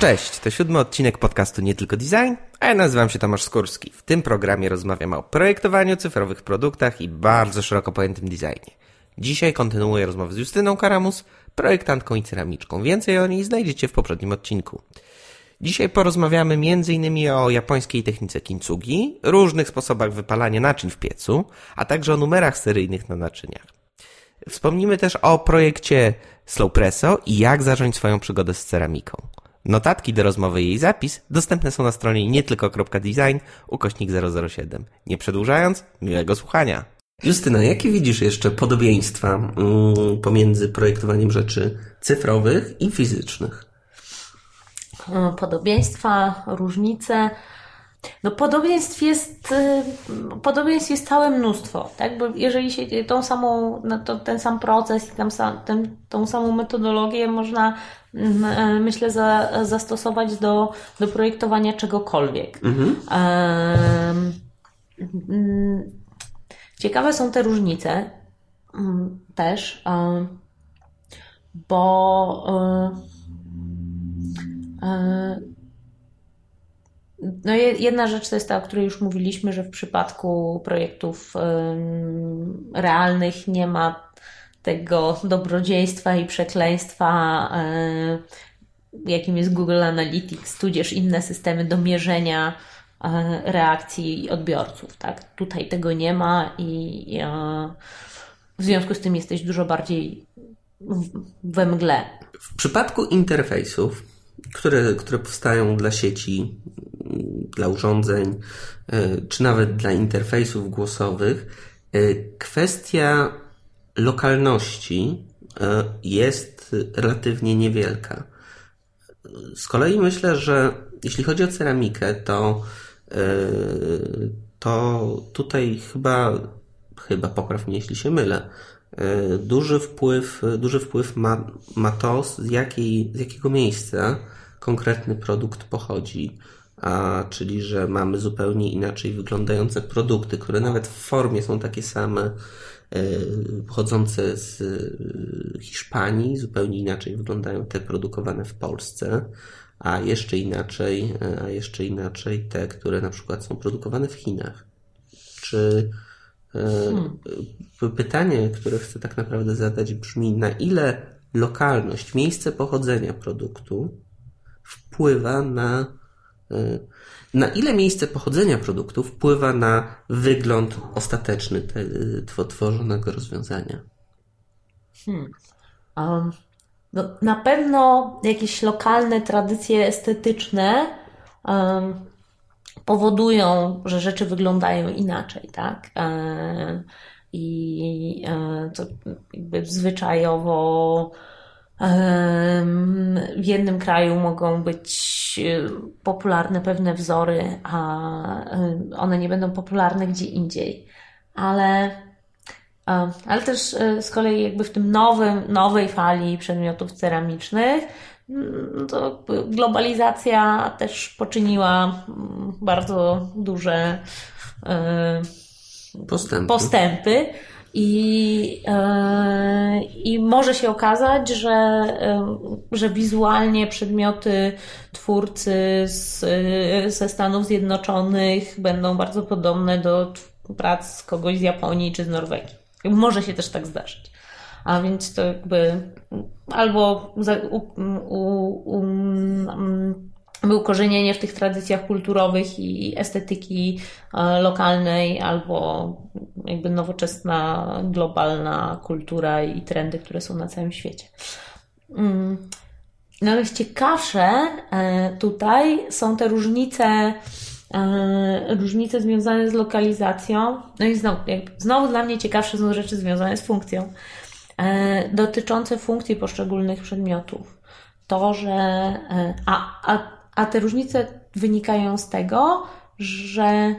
Cześć, to siódmy odcinek podcastu Nie Tylko Design, a ja nazywam się Tomasz Skórski. W tym programie rozmawiam o projektowaniu, cyfrowych produktach i bardzo szeroko pojętym designie. Dzisiaj kontynuuję rozmowę z Justyną Karamus, projektantką i ceramiczką. Więcej o niej znajdziecie w poprzednim odcinku. Dzisiaj porozmawiamy m.in. o japońskiej technice kintsugi, różnych sposobach wypalania naczyń w piecu, a także o numerach seryjnych na naczyniach. Wspomnimy też o projekcie Slowpresso i jak zacząć swoją przygodę z ceramiką. Notatki do rozmowy i jej zapis dostępne są na stronie nietylko.design ukośnik 007. Nie przedłużając, miłego słuchania. Justyna, jakie widzisz jeszcze podobieństwa mm, pomiędzy projektowaniem rzeczy cyfrowych i fizycznych? Podobieństwa, różnice. No podobieństw jest, y, podobieństw jest całe mnóstwo, tak? Bo jeżeli się tą samą, no to ten sam proces i tam sam, ten, tą samą metodologię można mm, e, myślę za, zastosować do, do projektowania czegokolwiek. Mhm. Um, ciekawe są te różnice um, też, um, bo um, no jedna rzecz to jest ta, o której już mówiliśmy, że w przypadku projektów realnych nie ma tego dobrodziejstwa i przekleństwa, jakim jest Google Analytics, tudzież inne systemy do mierzenia reakcji odbiorców. Tak? Tutaj tego nie ma i w związku z tym jesteś dużo bardziej we mgle. W przypadku interfejsów, które, które powstają dla sieci, dla urządzeń, e, czy nawet dla interfejsów głosowych, e, kwestia lokalności e, jest relatywnie niewielka. Z kolei myślę, że jeśli chodzi o ceramikę, to, to tutaj chyba, chyba popraw jeśli się mylę, duży wpływ, duży wpływ ma, ma to, z, jakiej, z jakiego miejsca konkretny produkt pochodzi a, czyli że mamy zupełnie inaczej wyglądające produkty, które nawet w formie są takie same, e, pochodzące z e, Hiszpanii, zupełnie inaczej wyglądają te produkowane w Polsce, a jeszcze inaczej, e, a jeszcze inaczej te, które na przykład są produkowane w Chinach. Czy hmm. pytanie, które chcę tak naprawdę zadać brzmi, na ile lokalność, miejsce pochodzenia produktu wpływa na na ile miejsce pochodzenia produktu wpływa na wygląd ostateczny te, y, tworzonego rozwiązania? Hmm. Um, no, na pewno jakieś lokalne tradycje estetyczne um, powodują, że rzeczy wyglądają inaczej, tak? E, I e, to jakby zwyczajowo w jednym kraju mogą być e, popularne pewne wzory, a e, one nie będą popularne gdzie indziej. Ale, e, ale też z kolei jakby w tym nowym, nowej fali przedmiotów ceramicznych mm, to globalizacja też poczyniła bardzo duże postępy. postępy i, e, I może się okazać, że, e, że wizualnie przedmioty twórcy z, ze Stanów Zjednoczonych będą bardzo podobne do prac kogoś z Japonii czy z Norwegii. Może się też tak zdarzyć. A więc to jakby albo u, u, u, był korzenienie w tych tradycjach kulturowych i estetyki e, lokalnej, albo jakby nowoczesna, globalna kultura i trendy, które są na całym świecie. Mm. Natomiast ciekawsze e, tutaj są te różnice, e, różnice związane z lokalizacją. No i znowu, znowu dla mnie ciekawsze są rzeczy związane z funkcją, dotyczące funkcji poszczególnych przedmiotów. To, że a, a a te różnice wynikają z tego, że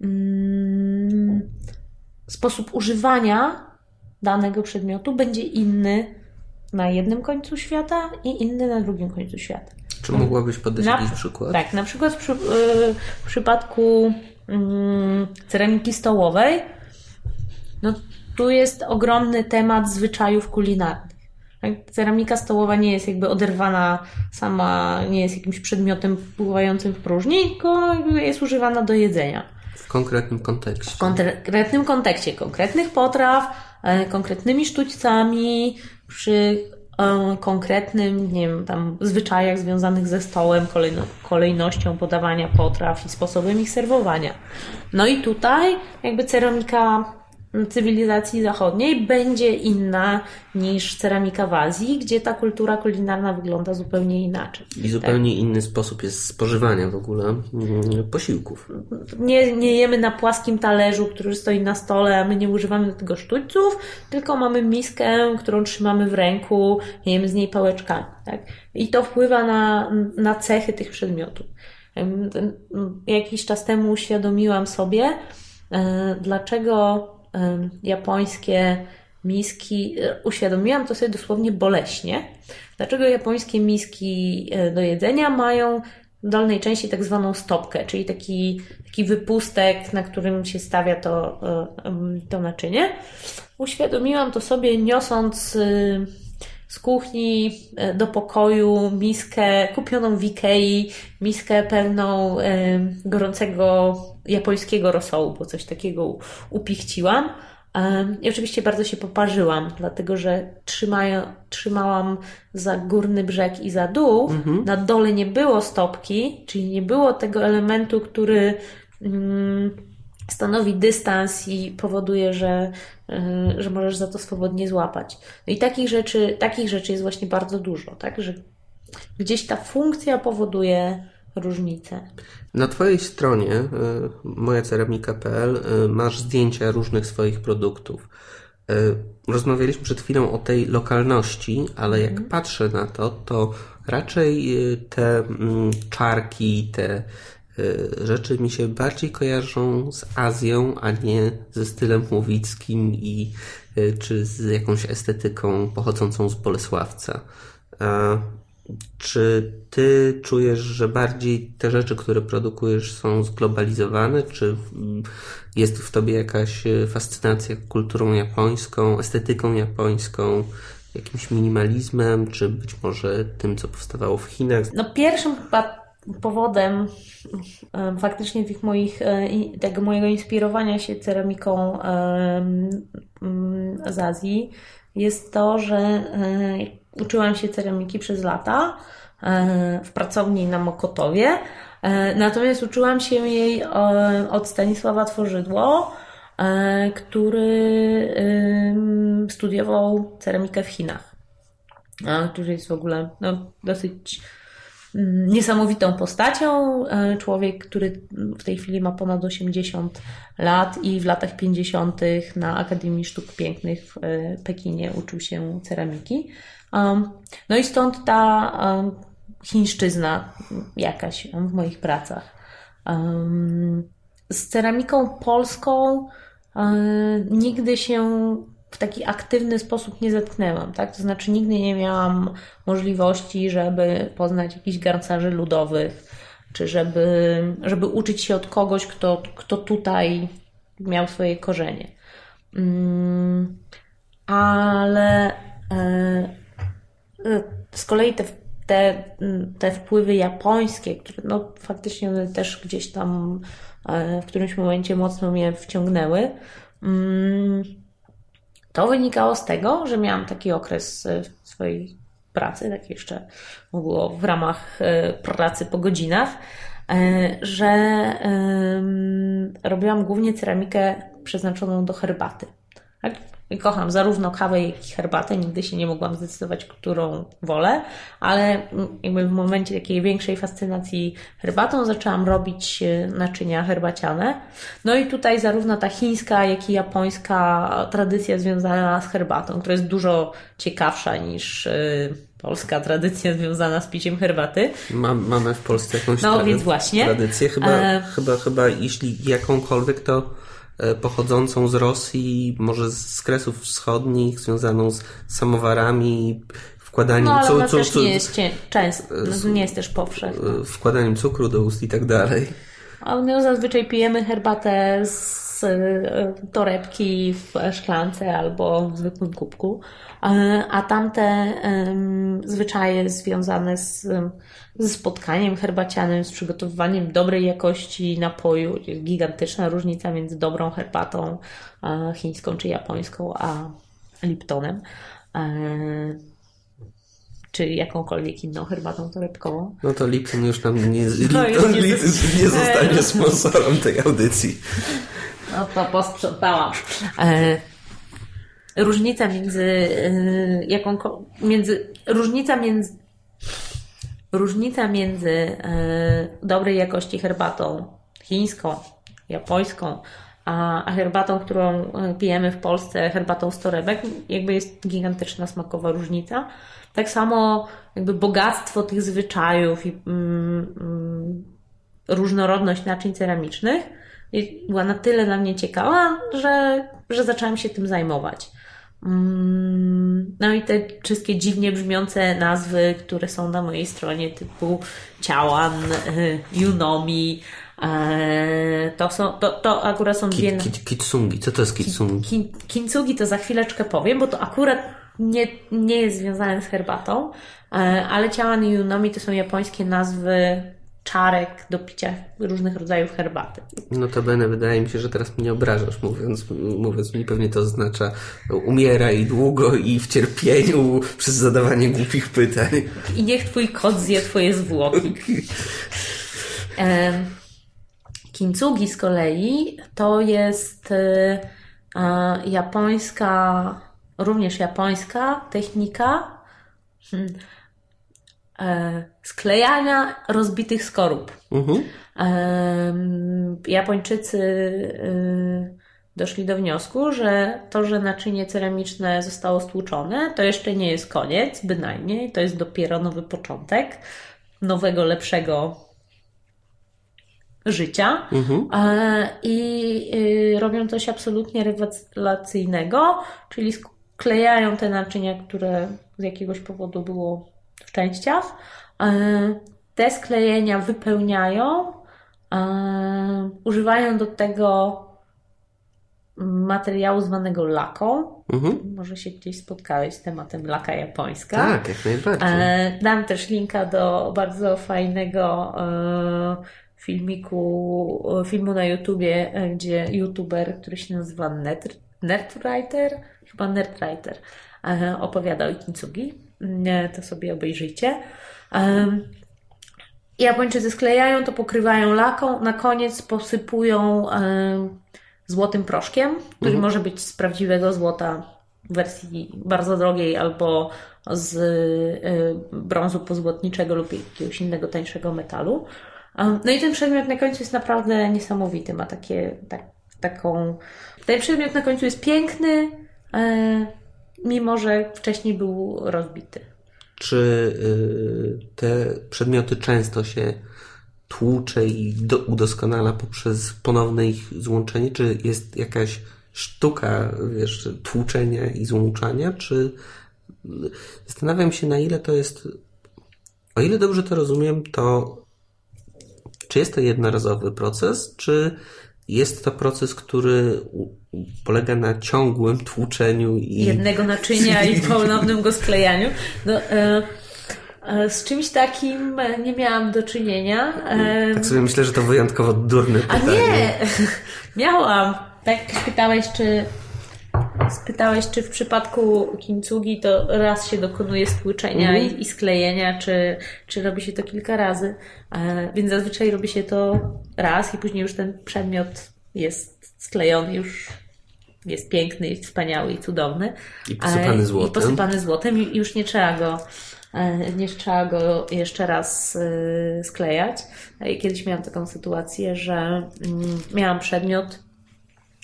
mm, sposób używania danego przedmiotu będzie inny na jednym końcu świata i inny na drugim końcu świata. Czy mogłabyś podać na, jakiś przykład? Tak, na przykład w, przy, y, w przypadku mm, ceramiki stołowej, no tu jest ogromny temat zwyczajów kulinarnych. Ceramika stołowa nie jest jakby oderwana sama, nie jest jakimś przedmiotem pływającym w próżni, tylko jest używana do jedzenia. W konkretnym kontekście. W konkretnym kontekście, konkretnych potraw, e, konkretnymi sztućcami, przy e, konkretnym, nie wiem, tam zwyczajach związanych ze stołem, kolejno, kolejnością podawania potraw i sposobem ich serwowania. No i tutaj jakby ceramika cywilizacji zachodniej będzie inna niż ceramika w Azji, gdzie ta kultura kulinarna wygląda zupełnie inaczej. I zupełnie tak? inny sposób jest spożywania w ogóle mm, posiłków. Nie, nie jemy na płaskim talerzu, który stoi na stole, a my nie używamy do tego sztućców, tylko mamy miskę, którą trzymamy w ręku, jemy z niej pałeczkami. Tak? I to wpływa na, na cechy tych przedmiotów. Jakiś czas temu uświadomiłam sobie, e, dlaczego japońskie miski, e, uświadomiłam to sobie dosłownie boleśnie, dlaczego japońskie miski e, do jedzenia mają w dolnej części tak zwaną stopkę, czyli taki, taki wypustek, na którym się stawia to, e, to naczynie. Uświadomiłam to sobie niosąc z kuchni do pokoju miskę kupioną w Ikei, miskę pełną gorącego japońskiego rosołu, bo coś takiego upichciłam. I oczywiście bardzo się poparzyłam, dlatego że trzymałam za górny brzeg i za dół. Mhm. Na dole nie było stopki, czyli nie było tego elementu, który mm, stanowi dystans i powoduje, że, y, że możesz za to swobodnie złapać. No i takich rzeczy, takich rzeczy jest właśnie bardzo dużo, tak? Że gdzieś ta funkcja powoduje różnice. Na Twojej stronie y, mojaceramika.pl y, masz zdjęcia różnych swoich produktów. Y, rozmawialiśmy przed chwilą o tej lokalności, ale jak mhm. patrzę na to, to raczej te mm, czarki, te rzeczy mi się bardziej kojarzą z Azją, a nie ze stylem łowickim i czy z jakąś estetyką pochodzącą z Bolesławca. Czy ty czujesz, że bardziej te rzeczy, które produkujesz, są zglobalizowane? Czy jest w tobie jakaś e, fascynacja kulturą japońską, estetyką japońską, jakimś minimalizmem, czy być może tym, co powstawało w Chinach? No, pierwszym chyba powodem e, faktycznie tych moich, e, tego mojego inspirowania się ceramiką z Azji jest to, że Uczyłam się ceramiki przez lata e, w pracowni na Mokotowie, e, natomiast uczyłam się jej e, od Stanisława Tworzydło, który studiował ceramikę w Chinach, który jest w ogóle no, dosyć niesamowitą postacią. Człowiek, który w tej chwili ma ponad 80 lat i w latach 50. na Akademii Sztuk Pięknych w Pekinie uczył się ceramiki. No i stąd ta chińszczyzna jakaś w moich pracach. Z ceramiką polską nigdy się w taki aktywny sposób nie zetknęłam, tak? To znaczy nigdy nie miałam możliwości, żeby poznać jakichś garncarzy ludowych, czy żeby, żeby uczyć się od kogoś, kto, kto tutaj miał swoje korzenie. Mm, ale e, z kolei te, te, te wpływy japońskie, które no, faktycznie one też gdzieś tam e, w którymś momencie mocno mnie wciągnęły, mm, to wynikało z tego, że miałam taki okres e, swojej pracy, tak jeszcze było w ramach e, pracy po godzinach, że robiłam głównie ceramikę przeznaczoną do herbaty. Kocham zarówno kawę, jak i herbatę. Nigdy się nie mogłam zdecydować, którą wolę, ale jakby w momencie takiej większej fascynacji herbatą zaczęłam robić e, naczynia herbaciane. No i tutaj zarówno ta chińska, jak i japońska tradycja związana z herbatą, która jest dużo ciekawsza niż e, polska tradycja związana z piciem herbaty. Mam, mamy w Polsce jakąś no, więc właśnie. tradycję. Chyba, e... chyba, chyba jeśli jakąkolwiek, to pochodzącą z Rosji, może z Kresów Wschodnich, związaną z samowarami, wkładaniem no, ale cukru. też nie jest często, nie jest też powszechna. E, wkładaniem cukru do ust i tak dalej. Ale my zazwyczaj pijemy herbatę z e, torebki w szklance albo w zwykłym kubku, e, a tamte zwyczaje związane z, ze spotkaniem herbacianym, z przygotowywaniem dobrej jakości napoju, gigantyczna różnica między dobrą herbatą chińską czy japońską, a Liptonem czy jakąkolwiek inną herbatą torebkową. No to Lipton już nam nie, no Lipton, nie, nie zostanie sponsorem tej audycji. No to posprzątałam. E, różnica między e, jaką, między różnica między różnica między e, dobrej jakości herbatą chińską, japońską, a, herbatą, którą pijemy w Polsce, herbatą z torebek, jakby jest gigantyczna smakowa różnica. Tak samo jakby bogactwo tych zwyczajów i mm, mm, różnorodność naczyń ceramicznych była na tyle dla mnie ciekawa, że, że zaczęłam się tym zajmować. Mm, no i te wszystkie dziwnie brzmiące nazwy, które są na mojej stronie, typu Ciałan, Junomi, e, to, są, to, to akurat są dwie... Kitsungi, co to jest kitsungi? Kintsugi to za chwileczkę powiem, bo to akurat nie, nie jest związane z herbatą, e, ale ciałan i unomi to są japońskie nazwy czarek do picia różnych rodzajów herbaty. No to bene, wydaje mi się, że teraz mnie obrażasz, mówiąc, mówiąc mi pewnie to oznacza umieraj długo i w cierpieniu przez zadawanie głupich pytań. I niech twój kot zje twoje zwłoki. e, Kintsugi z kolei to jest e, japońska również japońska technika hmm, sklejania rozbitych skorup. Mhm. E, Japończycy e, doszli do wniosku, że to, że naczynie ceramiczne zostało stłuczone, to jeszcze nie jest koniec, bynajmniej. To jest dopiero nowy początek nowego, lepszego życia. Mhm. E, I robią coś absolutnie rewelacyjnego, czyli klejają te naczynia, które z jakiegoś powodu było w częściach. E, te sklejenia wypełniają, e, używają do tego materiału zwanego laką. Mhm. Może się gdzieś spotkałeś z tematem laka japońska. Tak, jak najbardziej. E, dam też linka do bardzo fajnego filmiku, filmu na YouTubie, gdzie youtuber, który się nazywa Nerdwriter, chyba Nerdwriter, opowiadał o Kintsugi. To sobie obejrzyjcie. Japończycy sklejają to, pokrywają laką, na koniec posypują złotym proszkiem, który mhm. może być z prawdziwego złota w wersji bardzo drogiej albo z brązu pozłotniczego lub jakiegoś innego tańszego metalu. No i ten przedmiot na końcu jest naprawdę niesamowity. Ma takie, tak, taką. Ten przedmiot na końcu jest piękny, e, mimo że wcześniej był rozbity. Czy y, te przedmioty często się tłucze i do, udoskonala poprzez ponowne ich złączenie? Czy jest jakaś sztuka, wiesz, tłuczenia i złączania? Czy zastanawiam się, na ile to jest. O ile dobrze to rozumiem, to czy jest to jednorazowy proces, czy jest to proces, który polega na ciągłym tłuczeniu i... jednego naczynia i ponownym go sklejaniu. No, e, e, z czymś takim nie miałam do czynienia. E, tak sobie myślę, że to wyjątkowo durne pytanie. A nie! Miałam. Tak pytałeś, czy Spytałeś, czy w przypadku kintsugi to raz się dokonuje stłuczenia mm. i, i, sklejenia, czy, czy robi się to kilka razy. E, więc zazwyczaj robi się to raz i później już ten przedmiot jest sklejony, już jest piękny, jest wspaniały i cudowny. I posypany e, złotem. I posypany złotem i już nie trzeba go e, nie trzeba go jeszcze raz e, sklejać. Kiedyś miałam taką sytuację, że mm, miałam przedmiot,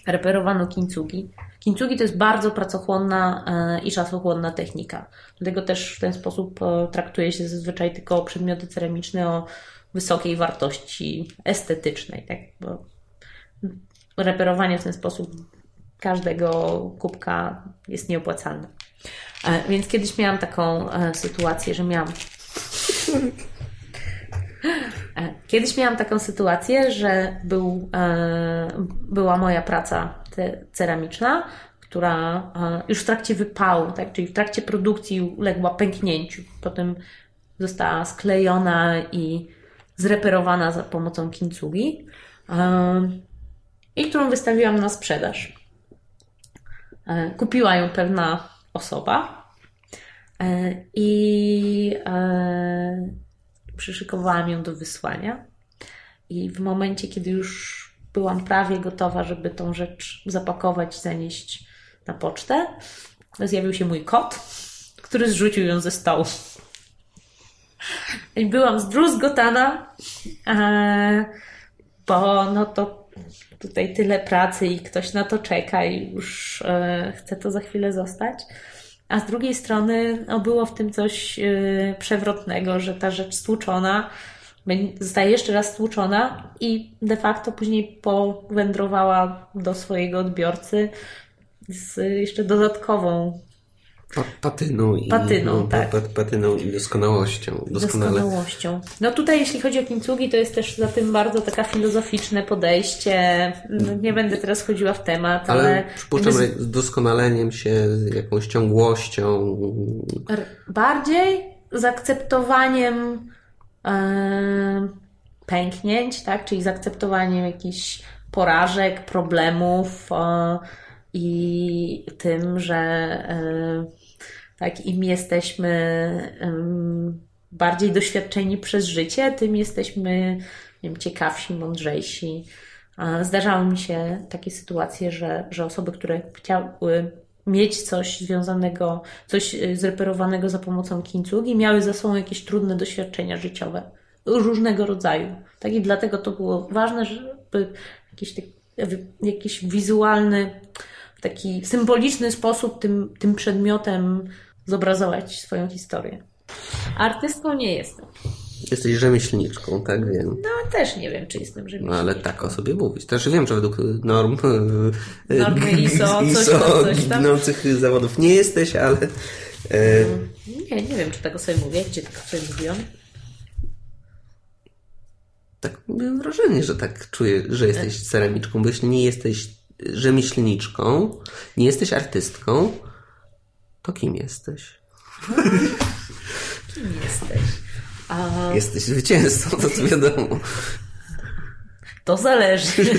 reperowano kintsugi Kintsugi to jest bardzo pracochłonna e, i czasochłonna technika. Dlatego też w ten sposób e, traktuje się zazwyczaj tylko przedmioty ceramiczne o wysokiej wartości estetycznej. Tak? Bo reperowanie w ten sposób każdego kubka jest nieopłacalne. E, więc kiedyś miałam taką sytuację, że miałam Kiedyś miałam taką sytuację, że był, była moja praca ceramiczna, która e, już w trakcie wypału, tak, czyli w trakcie produkcji uległa pęknięciu. Potem została sklejona i zreperowana za pomocą kincugi e, i którą wystawiłam na sprzedaż. E, kupiła ją pewna osoba i przyszykowałam ją do wysłania. I w momencie, kiedy już byłam prawie gotowa, żeby tą rzecz zapakować zanieść na pocztę, zjawił się mój kot, który zrzucił ją ze stołu. I byłam zdruzgotana, e, bo no to tutaj tyle pracy i ktoś na to czeka i już e, chce to za chwilę zostać. A z drugiej strony no, było w tym coś e, przewrotnego, że ta rzecz stłuczona zostaje jeszcze raz stłuczona i de facto później powędrowała do swojego odbiorcy z jeszcze dodatkową patyną i, patyną, no, tak. patyną i doskonałością. Doskonale. Doskonałością. No tutaj jeśli chodzi o kinczugi, to jest też za tym bardzo taka filozoficzne podejście. No, nie będę teraz chodziła w temat, ale... ale przypuszczam, że z doskonaleniem się, z jakąś ciągłością. Bardziej z akceptowaniem pęknięć, tak? Czyli z akceptowaniem jakichś porażek, problemów, i tym, że e, tak im jesteśmy bardziej doświadczeni przez życie, tym jesteśmy wiem, ciekawsi, mądrzejsi. Zdarzały mi się takie sytuacje, że, że osoby, które chciały mieć coś związanego, coś e, zreperowanego za pomocą kincugi, miały za sobą jakieś trudne doświadczenia życiowe różnego rodzaju. Tak i dlatego to było ważne, żeby jakiś, jakiś wizualny taki symboliczny sposób tym, tym przedmiotem zobrazować swoją historię. Artystką nie jestem. Jesteś rzemieślniczką, tak wiem. No też nie wiem, czy jestem rzemieślniczką. No ale tak o sobie mówić. Też wiem, że według norm normy ISO, ISO coś, coś tam. ginących zawodów nie jesteś, ale... E... Nie, nie wiem, czy tego sobie mówię. Gdzie tego sobie mówiłam? Tak mam wrażenie, że tak czuję, że jesteś ceramiczką, bo jeśli nie jesteś rzemieślniczką, nie jesteś artystką, to kim jesteś? kim jesteś? A... Jesteś zwycięzcą, to co wiadomo. To zależy.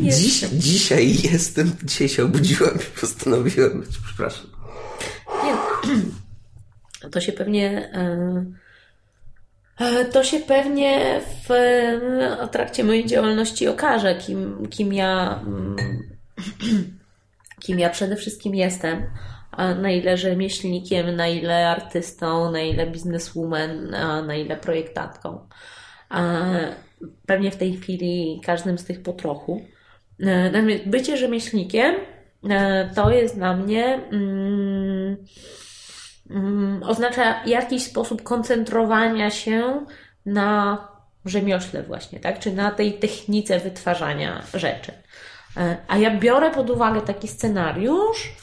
Dziś, dzisiaj jestem, dzisiaj się obudziłam i postanowiłam być, przepraszam. Nie, to się pewnie... Yy E, to się pewnie w, w trakcie mojej działalności okaże, kim, kim ja mm, kim ja przede wszystkim jestem, na ile rzemieślnikiem, na ile artystą, na ile bizneswoman, na ile projektantką. Pewnie w tej chwili każdym z tych po trochu. E, bycie rzemieślnikiem e, to jest dla mnie mm, Mm, oznacza jakiś sposób koncentrowania się na rzemiośle właśnie, tak? Czy na tej technice wytwarzania rzeczy. E, a ja biorę pod uwagę taki scenariusz,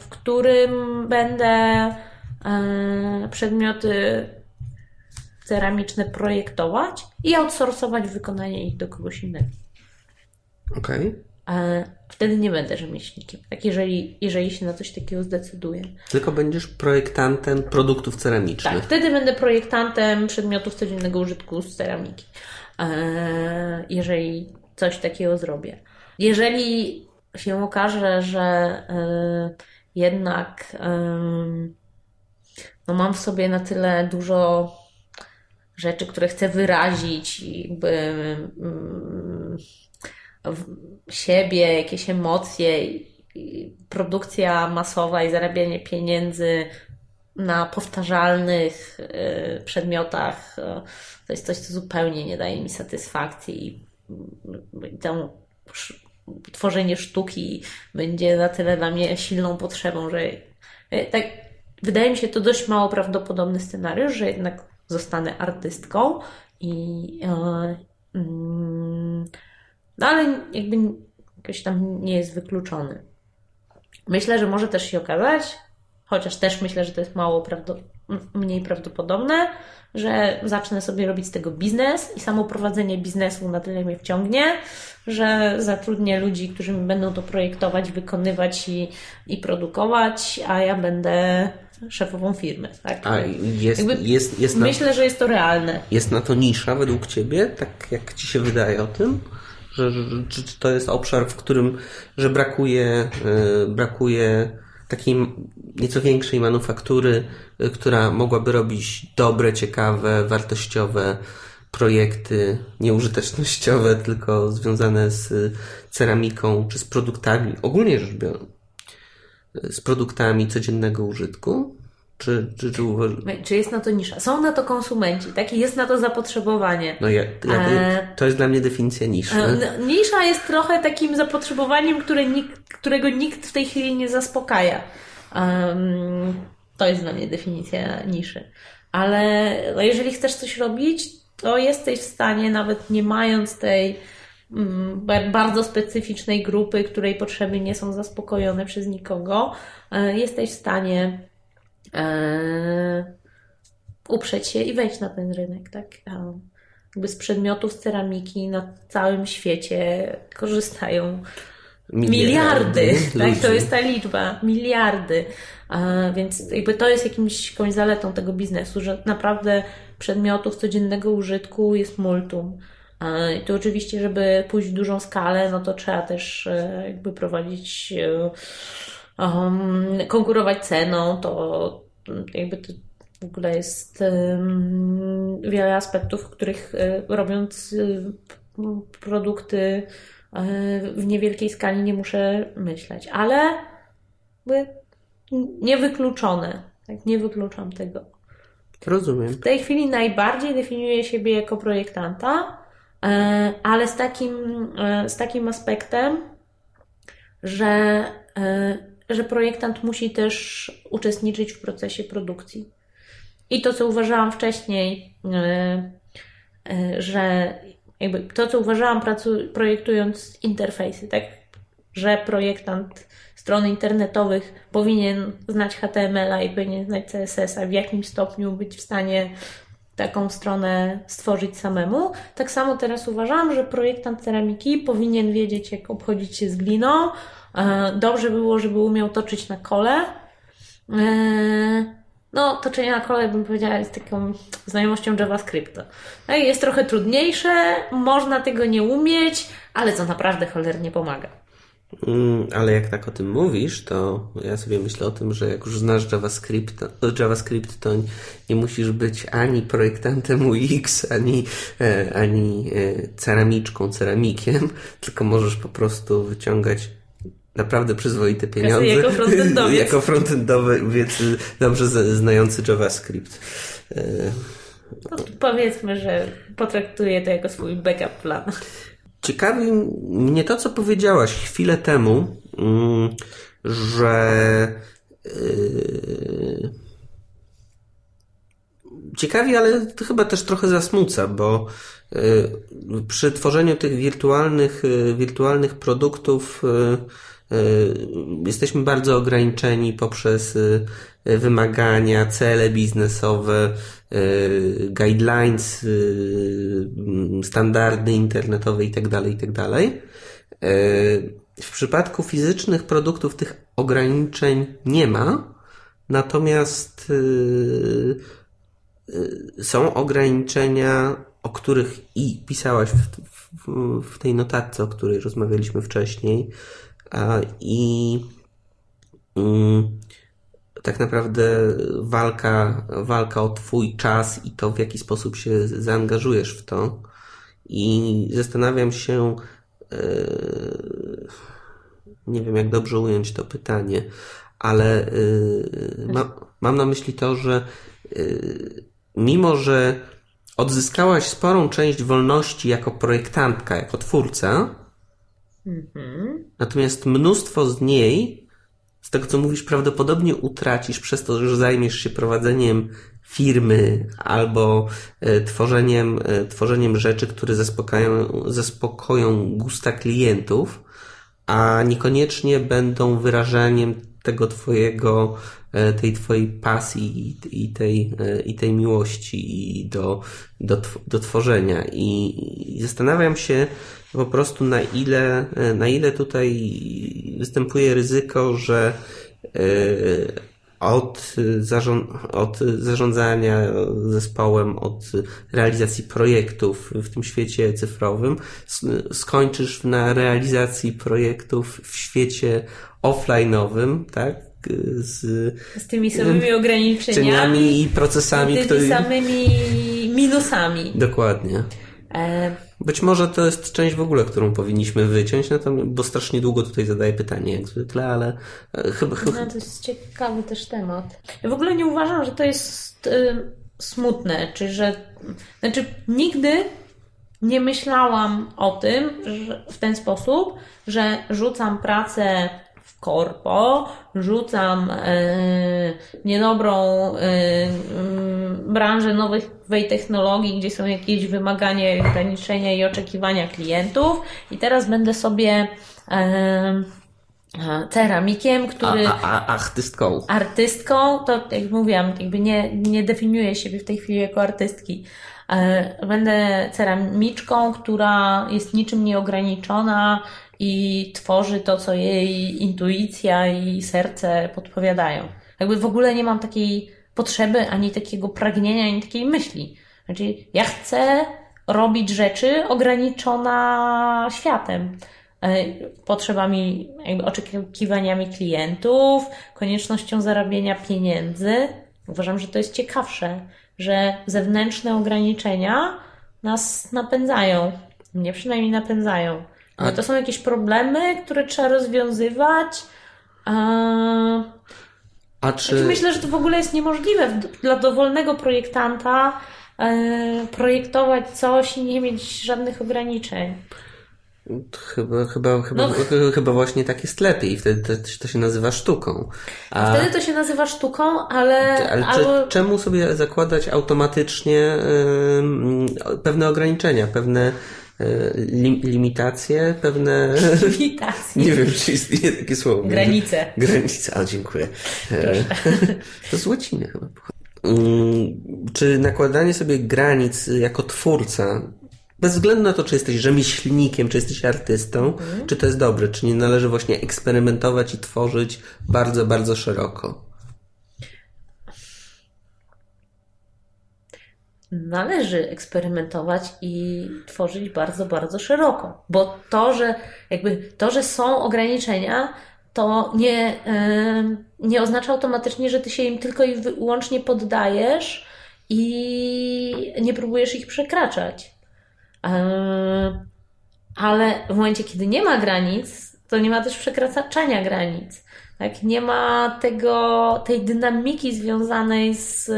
w którym będę e, przedmioty ceramiczne projektować i outsourcować wykonanie ich do kogoś innego. Okej. Okay wtedy nie będę rzemieślnikiem. Tak, jeżeli, jeżeli się na coś takiego zdecyduję. Tylko będziesz projektantem produktów ceramicznych. Tak, wtedy będę projektantem przedmiotów codziennego użytku z ceramiki. E, jeżeli coś takiego zrobię. Jeżeli się okaże, że e, jednak no mam w sobie na tyle dużo rzeczy, które chcę wyrazić i jakby mm, siebie, jakieś emocje, produkcja masowa i zarabianie pieniędzy na powtarzalnych y, przedmiotach y, to jest coś, co zupełnie nie daje mi satysfakcji i y, to tworzenie sztuki będzie na tyle dla mnie silną potrzebą, że tak wydaje mi się to dość mało prawdopodobny scenariusz, że jednak zostanę artystką i yy, yy, no ale jakby jakoś tam nie jest wykluczony. Myślę, że może też się okazać, chociaż też myślę, że to jest mało mniej prawdopodobne, że zacznę sobie robić z tego biznes i samo prowadzenie biznesu na tyle mnie wciągnie, że zatrudnię ludzi, którzy mi będą to projektować, wykonywać i, i produkować, a ja będę szefową firmy. Tak? A jest, jest, jest Myślę, na, że jest to realne. Jest na to nisza według Ciebie, tak jak Ci się wydaje o tym? Że, że, czy to jest obszar, w którym że brakuje, yy, brakuje takiej nieco większej manufaktury, yy, która mogłaby robić dobre, ciekawe, wartościowe projekty, nieużytecznościowe, tylko związane z ceramiką czy z produktami, ogólnie rzecz biorąc, z produktami codziennego użytku? Czy, czy, czy, uważ... czy jest na to nisza? Są na to konsumenci, tak? jest na to zapotrzebowanie. No ja, ja, e... to jest dla mnie definicja niszy. E, nisza jest trochę takim zapotrzebowaniem, które nikt, którego nikt w tej chwili nie zaspokaja. Um, to jest dla mnie definicja niszy. Ale no jeżeli chcesz coś robić, to jesteś w stanie, nawet nie mając tej mm, bardzo specyficznej grupy, której potrzeby nie są zaspokojone przez nikogo, e, jesteś w stanie uprzeć się i wejść na ten rynek, tak? Jakby z przedmiotów z ceramiki na całym świecie korzystają miliardy, miliardy tak? To jest ta liczba, miliardy. więc jakby to jest jakimś, jakąś zaletą tego biznesu, że naprawdę przedmiotów codziennego użytku jest multum. I to oczywiście, żeby pójść w dużą skalę, no to trzeba też e, jakby prowadzić, um, konkurować ceną, to jakby to w ogóle jest um, wiele aspektów, w których robiąc produkty w niewielkiej skali nie muszę myśleć, ale niewykluczone, tak, nie wykluczam tego. Rozumiem. W tej chwili najbardziej definiuję siebie jako projektanta, e, ale z takim, e, z takim aspektem, że, e, że projektant musi też uczestniczyć w procesie produkcji. I to, co uważałam wcześniej, że jakby to, co uważałam projektując interfejsy, tak, że projektant stron internetowych powinien znać HTML-a i powinien znać CSS-a, w jakim stopniu być w stanie taką stronę stworzyć samemu. Tak samo teraz uważam, że projektant ceramiki powinien wiedzieć, jak obchodzić się z gliną. E, dobrze by było, żeby umiał toczyć na kole. E, no, toczenie na kole, bym powiedziała, jest taką znajomością JavaScripta. No jest trochę trudniejsze, można tego nie umieć, ale co naprawdę cholernie pomaga. Mm, ale jak tak o tym mówisz, to ja sobie myślę o tym, że jak już znasz JavaScript, JavaScript to nie musisz być ani projektantem UX, ani, e, ani ceramiczką, ceramikiem, tylko możesz po prostu wyciągać naprawdę przyzwoite pieniądze. Jako frontendowiec. jako frontendowiec dobrze znający JavaScript. E, no, powiedzmy, że potraktuję to jako swój backup plan. Ciekawi mnie to, co powiedziałaś chwilę temu, mm, że yy, ciekawi, ale to chyba też trochę zasmuca, bo yy, przy tworzeniu tych wirtualnych, wirtualnych produktów jesteśmy bardzo ograniczeni poprzez wymagania, cele biznesowe, Y, guidelines, y, standardy internetowe itd., tak itd. Tak y, w przypadku fizycznych produktów tych ograniczeń nie ma, natomiast są ograniczenia, o których i pisałaś w, w, w tej notatce, o której rozmawialiśmy wcześniej, i mm, tak naprawdę walka, walka o Twój czas i to, w jaki sposób się zaangażujesz w to. I zastanawiam się, e, nie wiem, jak dobrze ująć to pytanie, ale e, ma, mam na myśli to, że e, mimo, że odzyskałaś sporą część wolności jako projektantka, jako twórca, mhm. natomiast mnóstwo z niej z tego co mówisz, prawdopodobnie utracisz przez to, że zajmiesz się prowadzeniem firmy albo e, tworzeniem, e, tworzeniem rzeczy, które zaspokają, zaspokoją gusta klientów, a niekoniecznie będą wyrażeniem tego twojego, e, tej twojej pasji i tej, e, i tej miłości do, do, do tworzenia. I, I zastanawiam się po prostu na ile, e, na ile tutaj występuje ryzyko, że od, od zarządzania zespołem, od realizacji projektów w tym świecie cyfrowym, skończysz na realizacji projektów w świecie offline'owym, tak? Z, z tymi samymi ograniczeniami i procesami, tymi samymi minusami. Dokładnie. E... Być może to jest część w ogóle, którą powinniśmy wyciąć, bo strasznie długo tutaj zadaję pytanie, jak zwykle, ale e, chyba. chyba... No, to jest ciekawy też temat. Ja w ogóle nie uważam, że to jest y, smutne, czy że. Znaczy, nigdy nie myślałam o tym że w ten sposób, że rzucam pracę w korpo, rzucam yy, niedobrą yy, yy, branżę nowej technologii, gdzie są jakieś wymagania, ograniczenia i oczekiwania klientów i teraz będę sobie ceramikiem, który... A, a, a, artystką. Artystką, to jak mówiłam, jakby nie, nie definiuję siebie w tej chwili jako artystki. Będę ceramiczką, która jest niczym nieograniczona, i tworzy to, co jej intuicja i serce podpowiadają. Jakby w ogóle nie mam takiej potrzeby, ani takiego pragnienia, ani takiej myśli. Znaczy, ja chcę robić rzeczy ograniczona światem. E, potrzebami, jakby oczekiwaniami klientów, koniecznością zarabiania pieniędzy. Uważam, że to jest ciekawsze, że zewnętrzne ograniczenia nas napędzają. Mnie przynajmniej napędzają. A to są jakieś problemy, które trzeba rozwiązywać. A, A czy... Znaczy myślę, że to w ogóle jest niemożliwe dla dowolnego projektanta e, projektować coś i nie mieć żadnych ograniczeń. Chyba, chyba, chyba, no. chyba właśnie tak jest lepiej. Wtedy to, to się nazywa sztuką. A... Wtedy to się nazywa sztuką, ale. Ale albo... czemu sobie zakładać automatycznie yy, pewne ograniczenia, pewne lim, limitacje, pewne... Limitacje. Nie wiem, czy istnieje takie słowo. Granice. Granice, a dziękuję. E, to z łaciny chyba. Mm, czy nakładanie sobie granic jako twórca, bez względu na to, czy jesteś rzemieślnikiem, czy jesteś artystą, mhm. czy to jest dobre, czy nie należy właśnie eksperymentować i tworzyć bardzo, bardzo szeroko? Należy eksperymentować i tworzyć bardzo, bardzo szeroko. Bo to, że jakby to, że są ograniczenia, to nie, nie oznacza automatycznie, że ty się im tylko i wyłącznie poddajesz i nie próbujesz ich przekraczać. Ale w momencie, kiedy nie ma granic, to nie ma też przekraczania granic. Tak? Nie ma tego, tej dynamiki związanej z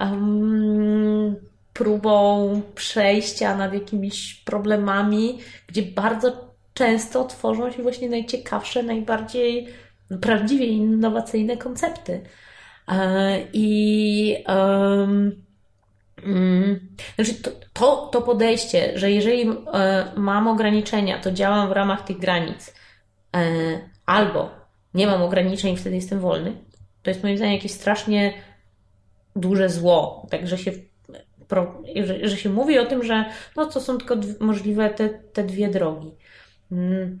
um, próbą przejścia nad jakimiś problemami, gdzie bardzo często tworzą się właśnie najciekawsze, najbardziej prawdziwie innowacyjne koncepty. E, I um, znaczy to, to, to podejście, że jeżeli e, mam ograniczenia, to działam w ramach tych granic, e, albo nie mam ograniczeń, wtedy jestem wolny, to jest moim zdaniem jakieś strasznie duże zło. Także się, że, się mówi o tym, że no to są tylko możliwe te, te dwie drogi. Mm.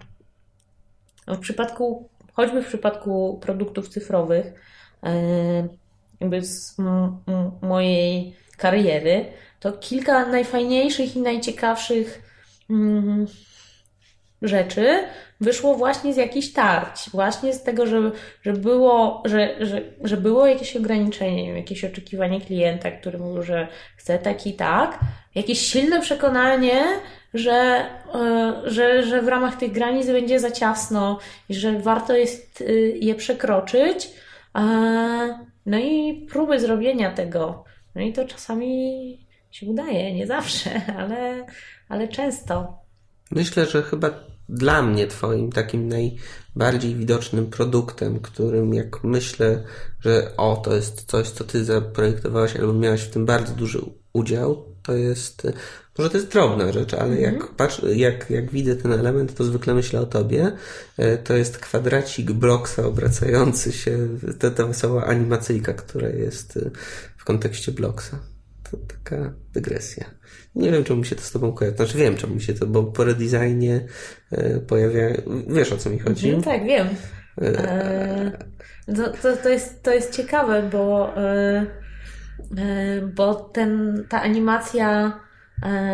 W przypadku, choćby w przypadku produktów cyfrowych, e, jakby z mojej kariery, to kilka najfajniejszych i najciekawszych mm, rzeczy wyszło właśnie z jakichś tarć, właśnie z tego, że, że, było, że, że, że było jakieś ograniczenie, jakieś oczekiwanie klienta, który mówił, że chce tak i tak, jakieś silne przekonanie, że, e, że, że w ramach tych granic będzie za ciasno i że warto jest y, je przekroczyć. No i próby zrobienia tego. No i to czasami się udaje, nie zawsze, ale, ale często. Myślę, że chyba dla mnie Twoim takim najbardziej widocznym produktem, którym jak myślę, że o, to jest coś, co Ty zaprojektowałaś albo miałaś w tym bardzo duży udział, To jest, może to jest drobna rzecz, ale mhm. jak, patrz, jak, jak widzę ten element, to zwykle myślę o tobie. E, to jest kwadracik bloksa obracający się, ta, ta wesoła animacyjka, która jest e, w kontekście bloksa. To taka dygresja. Nie wiem, czemu mi się to z tobą kojarzy. Znaczy wiem, czemu mi się to, bo po redesignie e, pojawia... Wiesz, o co mi chodzi? No tak, wiem. To, to, to, jest, to jest ciekawe, bo, bo ten, ta animacja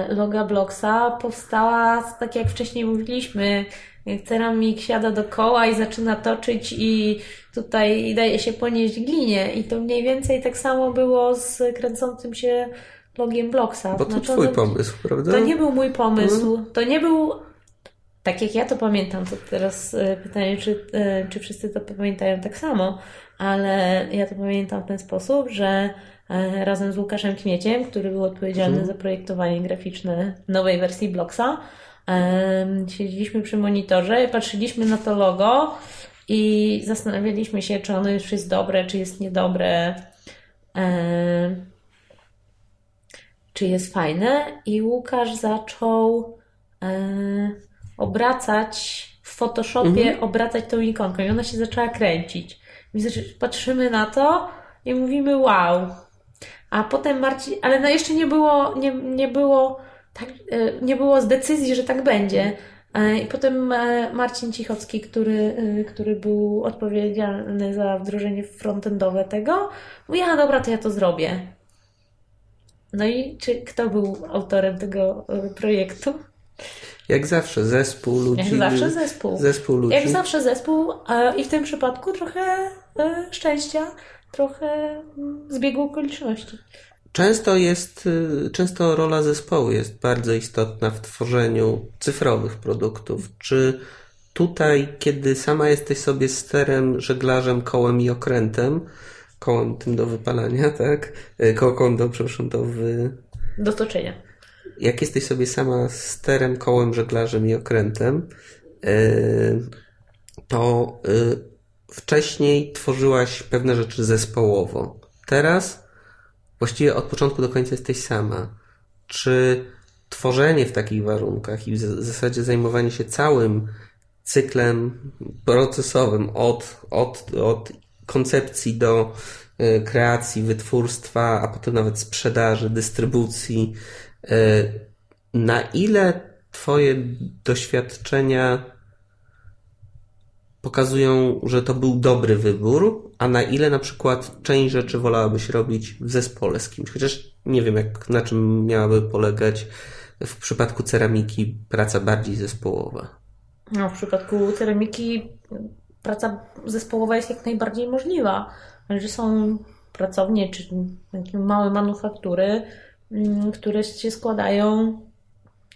loga Blocksa powstała, tak jak wcześniej mówiliśmy, ceramik siada do koła i zaczyna toczyć i tutaj daje się ponieść glinie. I to mniej więcej tak samo było z kręcącym się logiem Blocksa. Bo to znaczy, twój pomysł, prawda? To nie był mój pomysł. Hmm. To nie był... Tak jak ja to pamiętam, to teraz e, pytanie, czy, e, czy wszyscy to pamiętają tak samo, ale ja to pamiętam w ten sposób, że razem z Łukaszem Kmieciem, który był odpowiedzialny hmm. za projektowanie graficzne nowej wersji Blocksa, Siedzieliśmy przy monitorze, patrzyliśmy na to logo i zastanawialiśmy się, czy ono już jest dobre, czy jest niedobre, czy jest fajne. I Łukasz zaczął obracać w Photoshopie, mhm. obracać tą ikonką i ona się zaczęła kręcić. I patrzymy na to i mówimy wow. A potem Marcin, ale no jeszcze nie było, nie, nie było tak, e, nie było z decyzji, że tak będzie. E, I potem e, Marcin Cichocki, który, który był odpowiedzialny za wdrożenie frontendowe tego, mówi, a dobra, to ja to zrobię. No i czy kto był autorem tego projektu? Jak zawsze zespół ludzi. Jak zawsze zespół. Zespół ludzi. Jak zawsze zespół i w tym przypadku trochę szczęścia, trochę mm, zbiegu okoliczności. Często jest, y, często rola zespołu jest bardzo istotna w tworzeniu cyfrowych produktów. Czy tutaj, kiedy sama jesteś sobie sterem, żeglarzem, kołem i okrętem, kołem tym do wypalania, tak? Y, Ko kołem do, przepraszam, do wy... Do toczenia. Jak jesteś sobie sama sterem, kołem, żeglarzem i okrętem, y, to wcześniej tworzyłaś pewne rzeczy zespołowo. Teraz właściwie od początku do końca jesteś sama. Czy tworzenie w takich warunkach i w zasadzie zajmowanie się całym cyklem procesowym od, od, od koncepcji do e, kreacji, wytwórstwa, a potem nawet sprzedaży, dystrybucji, e, na ile Twoje doświadczenia pokazują, że to był dobry wybór, a na ile na przykład część rzeczy wolałabyś robić w zespole z kimś. Chociaż nie wiem, jak, na czym miałaby polegać w przypadku ceramiki praca bardziej zespołowa. No, w przypadku ceramiki praca zespołowa jest jak najbardziej możliwa. Że są pracownie czy małe manufaktury, mm, które się składają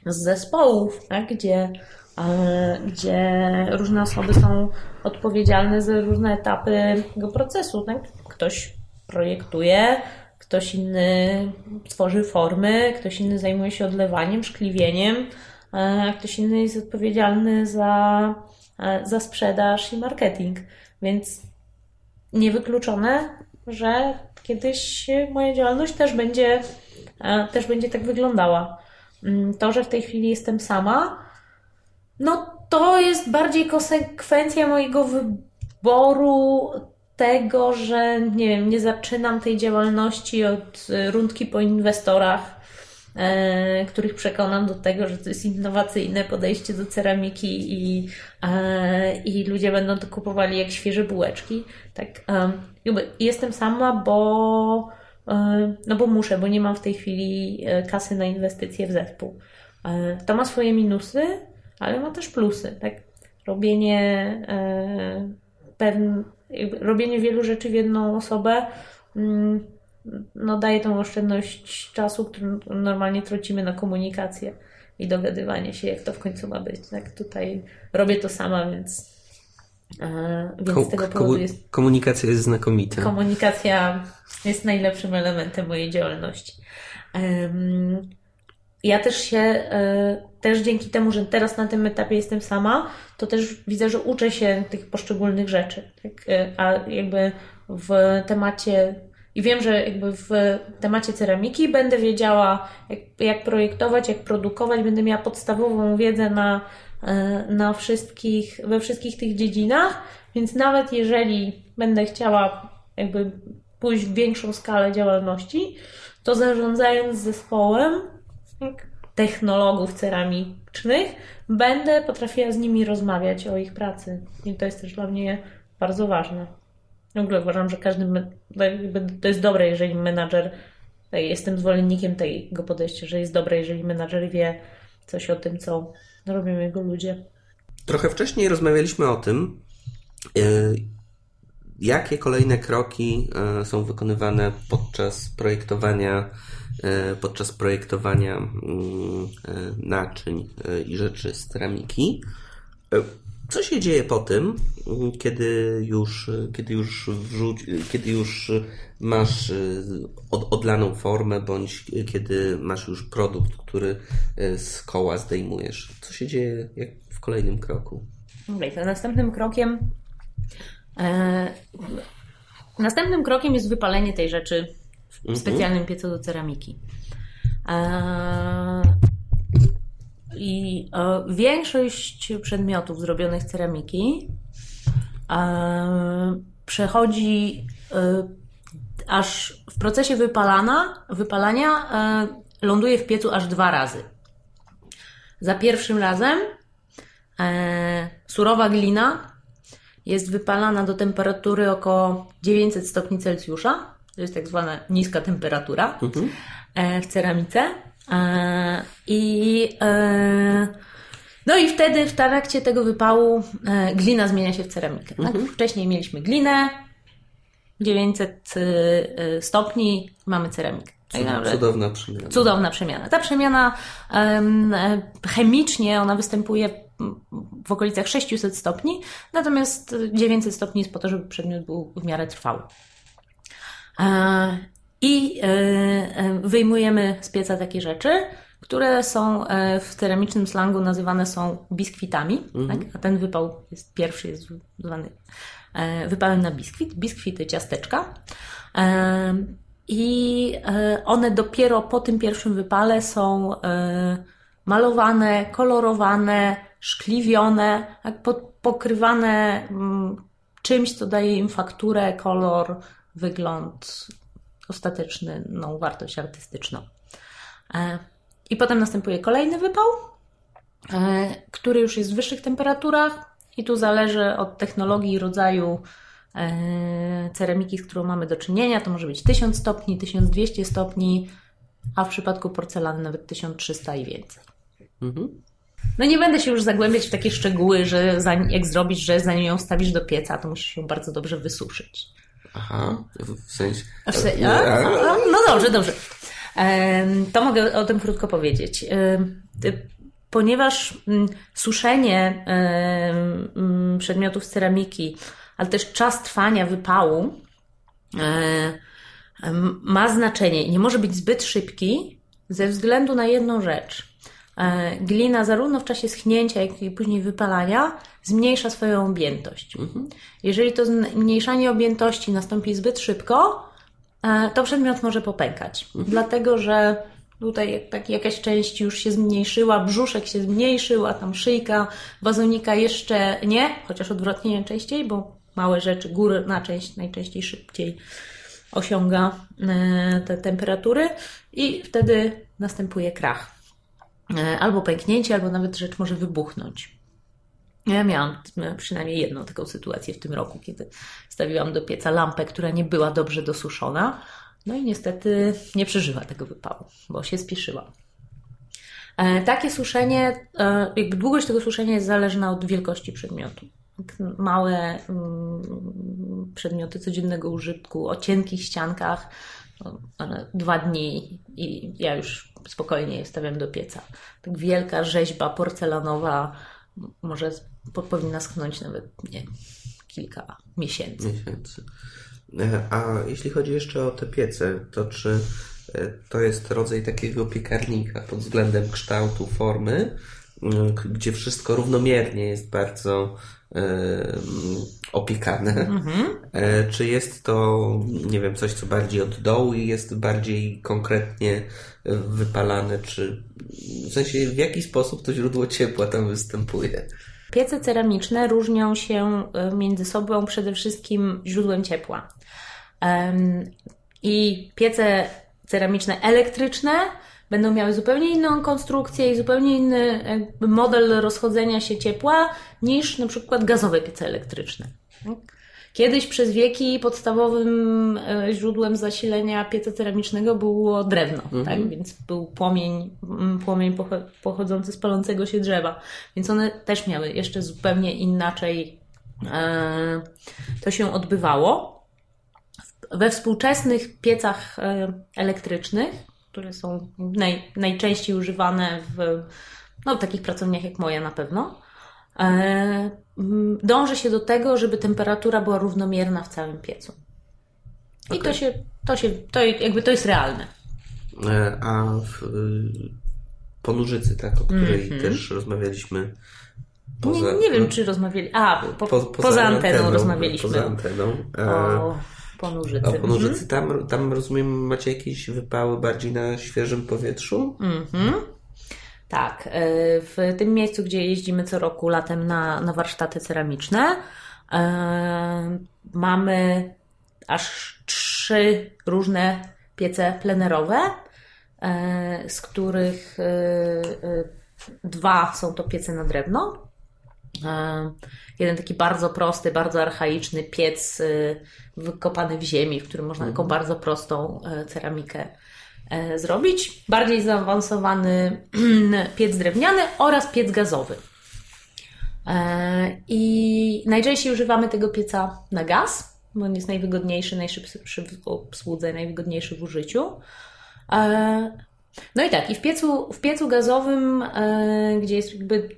z zespołów, tak? gdzie gdzie różne osoby są odpowiedzialne za różne etapy tego procesu. Tak? Ktoś projektuje, ktoś inny tworzy formy, ktoś inny zajmuje się odlewaniem, szkliwieniem, a ktoś inny jest odpowiedzialny za, za sprzedaż i marketing. Więc niewykluczone, że kiedyś moja działalność też będzie, też będzie tak wyglądała. Mm, to, że w tej chwili jestem sama, no to jest bardziej konsekwencja mojego wyboru tego, że nie wiem, nie zaczynam tej działalności od e, rundki po inwestorach, e, których przekonam do tego, że to jest innowacyjne podejście do ceramiki i, e, i ludzie będą to kupowali jak świeże bułeczki. Tak, e, jestem sama, bo e, no bo muszę, bo nie mam w tej chwili e, kasy na inwestycje w zespół. To ma swoje minusy, ale ma też plusy, tak? Robienie, e, robienie wielu rzeczy w jedną osobę mm, no, daje tą oszczędność czasu, który normalnie tracimy na komunikację i dogadywanie się, jak to w końcu ma być. Tak? Tutaj robię to sama, więc, e, więc Ko- z tego powodu jest. Komunikacja jest znakomita. Komunikacja jest najlepszym elementem mojej działalności. Ja też się, e, też dzięki temu, że teraz na tym etapie jestem sama, to też widzę, że uczę się tych poszczególnych rzeczy. Tak? E, a jakby w temacie i wiem, że jakby w temacie ceramiki będę wiedziała, jak, jak projektować, jak produkować, będę miała podstawową wiedzę na, e, na wszystkich, we wszystkich tych dziedzinach, więc nawet jeżeli będę chciała jakby pójść w większą skalę działalności, to zarządzając zespołem technologów ceramicznych, będę potrafiła z nimi rozmawiać o ich pracy. I to jest też dla mnie bardzo ważne. W ogóle uważam, że każdy, to jest dobre, jeżeli menadżer, jestem zwolennikiem tego podejścia, że jest dobre, jeżeli menadżer wie coś o tym, co robią jego ludzie. Trochę wcześniej rozmawialiśmy o tym, e, jakie kolejne kroki e, są wykonywane podczas projektowania e, podczas projektowania mm, naczyń i rzeczy z ceramiki. Co się dzieje po tym, kiedy już, kiedy już, wrzuć, kiedy już masz od, odlaną formę, bądź kiedy masz już produkt, który z koła zdejmujesz? Co się dzieje w kolejnym kroku? Okay, to następnym krokiem e, następnym krokiem jest wypalenie tej rzeczy w mhm. specjalnym piecu do ceramiki. E, i e, większość przedmiotów zrobionych z ceramiki e, przechodzi e, aż w procesie wypalana, wypalania e, ląduje w piecu aż dwa razy. Za pierwszym razem e, surowa glina jest wypalana do temperatury około 900 stopni Celsjusza. To jest tak zwana niska temperatura mhm. E, w ceramice. E, I e, no i wtedy w trakcie tego wypału glina zmienia się w ceramikę. Tak? Mhm. Wcześniej mieliśmy glinę, 900 stopni, mamy ceramikę. Cudowna przemiana. Cudowna przemiana. Ta przemiana chemicznie ona występuje w okolicach 600 stopni, natomiast 900 stopni jest po to, żeby przedmiot był w miarę trwały i e, e, wyjmujemy z pieca takie rzeczy, które są e, w ceramicznym slangu nazywane są biskwitami, mhm. tak? a ten wypał jest pierwszy, jest zwany wypałem na biskwit, biskwity ciasteczka. I one dopiero po tym pierwszym wypale są malowane, kolorowane, szkliwione, tak? pokrywane mm, czymś, co daje im fakturę, kolor, wygląd, ostateczną wartość artystyczną. E, I potem następuje kolejny wypał, e, który już jest w wyższych temperaturach i tu zależy od technologii i rodzaju e, ceramiki, z którą mamy do czynienia. To może być 1000 stopni, 1200 stopni, a w przypadku porcelany nawet 1300 i więcej. Mhm. No nie będę się już zagłębiać w takie szczegóły, że jak zrobić, że zanim ją wstawisz do pieca, to musisz ją bardzo dobrze wysuszyć. Aha, w sensie... W sensie a, a, no dobrze, dobrze. To mogę o tym krótko powiedzieć. Ponieważ mm, suszenie mm, przedmiotów z ceramiki, ale też czas trwania wypału ma znaczenie. Nie może być zbyt szybki ze względu na jedną rzecz. E, glina zarówno w czasie schnięcia, jak i później wypalania zmniejsza swoją objętość. Mhm. Jeżeli to zmniejszanie objętości nastąpi zbyt szybko, e, to przedmiot może popękać. Mhm. Dlatego, że tutaj tak jakaś część już się zmniejszyła, brzuszek się zmniejszył, a tam szyjka wazonika jeszcze nie, chociaż odwrotnie najczęściej, bo małe rzeczy, górna część najczęściej szybciej osiąga e, te temperatury i wtedy następuje krach. E, albo pęknięcie, albo nawet rzecz może wybuchnąć. Ja miałam przynajmniej jedną taką sytuację w tym roku, kiedy stawiłam do pieca lampę, która nie była dobrze dosuszona. No i niestety nie przeżyła tego wypału, bo się spieszyła. E, takie suszenie, e, jakby długość tego suszenia jest zależna od wielkości przedmiotu. Małe mm, przedmioty codziennego użytku o cienkich ściankach, dwa dni i ja już spokojnie je wstawiam do pieca. Tak wielka rzeźba porcelanowa może powinna schnąć nawet nie, kilka miesięcy. miesięcy. E, a jeśli chodzi jeszcze o te piece, to czy e, to jest rodzaj takiego piekarnika pod względem kształtu, formy, gdzie wszystko równomiernie jest bardzo opiekane. Mhm. Czy jest to, nie wiem, coś, co bardziej od dołu i jest bardziej konkretnie wypalane, czy w sensie w jaki sposób to źródło ciepła tam występuje? Piece ceramiczne różnią się między sobą przede wszystkim źródłem ciepła. I piece ceramiczne elektryczne będą miały zupełnie inną konstrukcję i zupełnie inny model rozchodzenia się ciepła niż na przykład gazowe piece elektryczne. Kiedyś przez wieki podstawowym e, źródłem zasilenia pieca ceramicznego było drewno, mhm. tak? więc był płomień, płomień pochodzący z palącego się drzewa. Więc one też miały jeszcze zupełnie inaczej e, to się odbywało. We współczesnych piecach e, elektrycznych, które są naj, najczęściej używane w no, takich pracowniach jak moja na pewno, e, dąży się do tego, żeby temperatura była równomierna w całym piecu. I okay. to się, to się, to jakby to jest realne. E, a w Ponurzycy, tak, o której mm -hmm. też rozmawialiśmy Poza, nie, nie wiem, czy rozmawiali. A, po, po, poza, poza anteną, anteną, rozmawialiśmy. Poza anteną. O, Ponurzycy. A Ponurzycy, mhm. tam, tam rozumiem, macie jakieś wypały bardziej na świeżym powietrzu? Mhm. Tak. E, w tym miejscu, gdzie jeździmy co roku latem na, na warsztaty ceramiczne, e, mamy aż trzy różne piece plenerowe, e, z których dwa są to piece na drewno, jeden taki bardzo prosty, bardzo archaiczny piec e, wykopany w ziemi, w którym można taką mhm. bardzo prostą e, ceramikę zrobić. Bardziej zaawansowany piec drewniany oraz piec gazowy. I najczęściej używamy tego pieca na gaz, bo on jest najwygodniejszy, najszybszy w obsłudze, najwygodniejszy w użyciu. No i tak, i w piecu, w piecu gazowym, gdzie jest jakby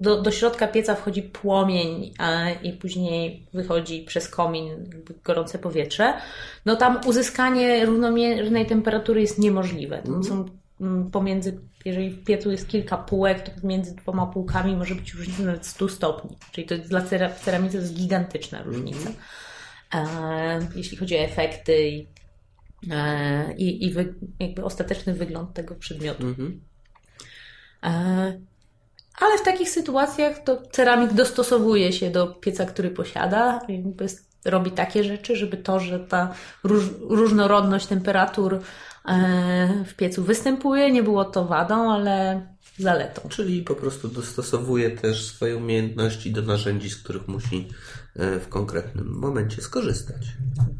do, do środka pieca wchodzi płomień a, i później wychodzi przez komin gorące powietrze, no tam uzyskanie równomiernej temperatury jest niemożliwe. To są mm, pomiędzy, jeżeli w piecu jest kilka półek, to pomiędzy dwoma półkami może być różnica nawet 100 stopni. Czyli to dla ceramicy jest gigantyczna różnica. E, jeśli chodzi o efekty i, e, i, jakby ostateczny wygląd tego przedmiotu. Mhm. E, ale w takich sytuacjach to ceramik dostosowuje się do pieca, który posiada, jakby robi takie rzeczy, żeby to, że ta róż, różnorodność temperatur e, w piecu występuje, nie było to wadą, ale zaletą. Czyli po prostu dostosowuje też swoje umiejętności do narzędzi, z których musi e, w konkretnym momencie skorzystać.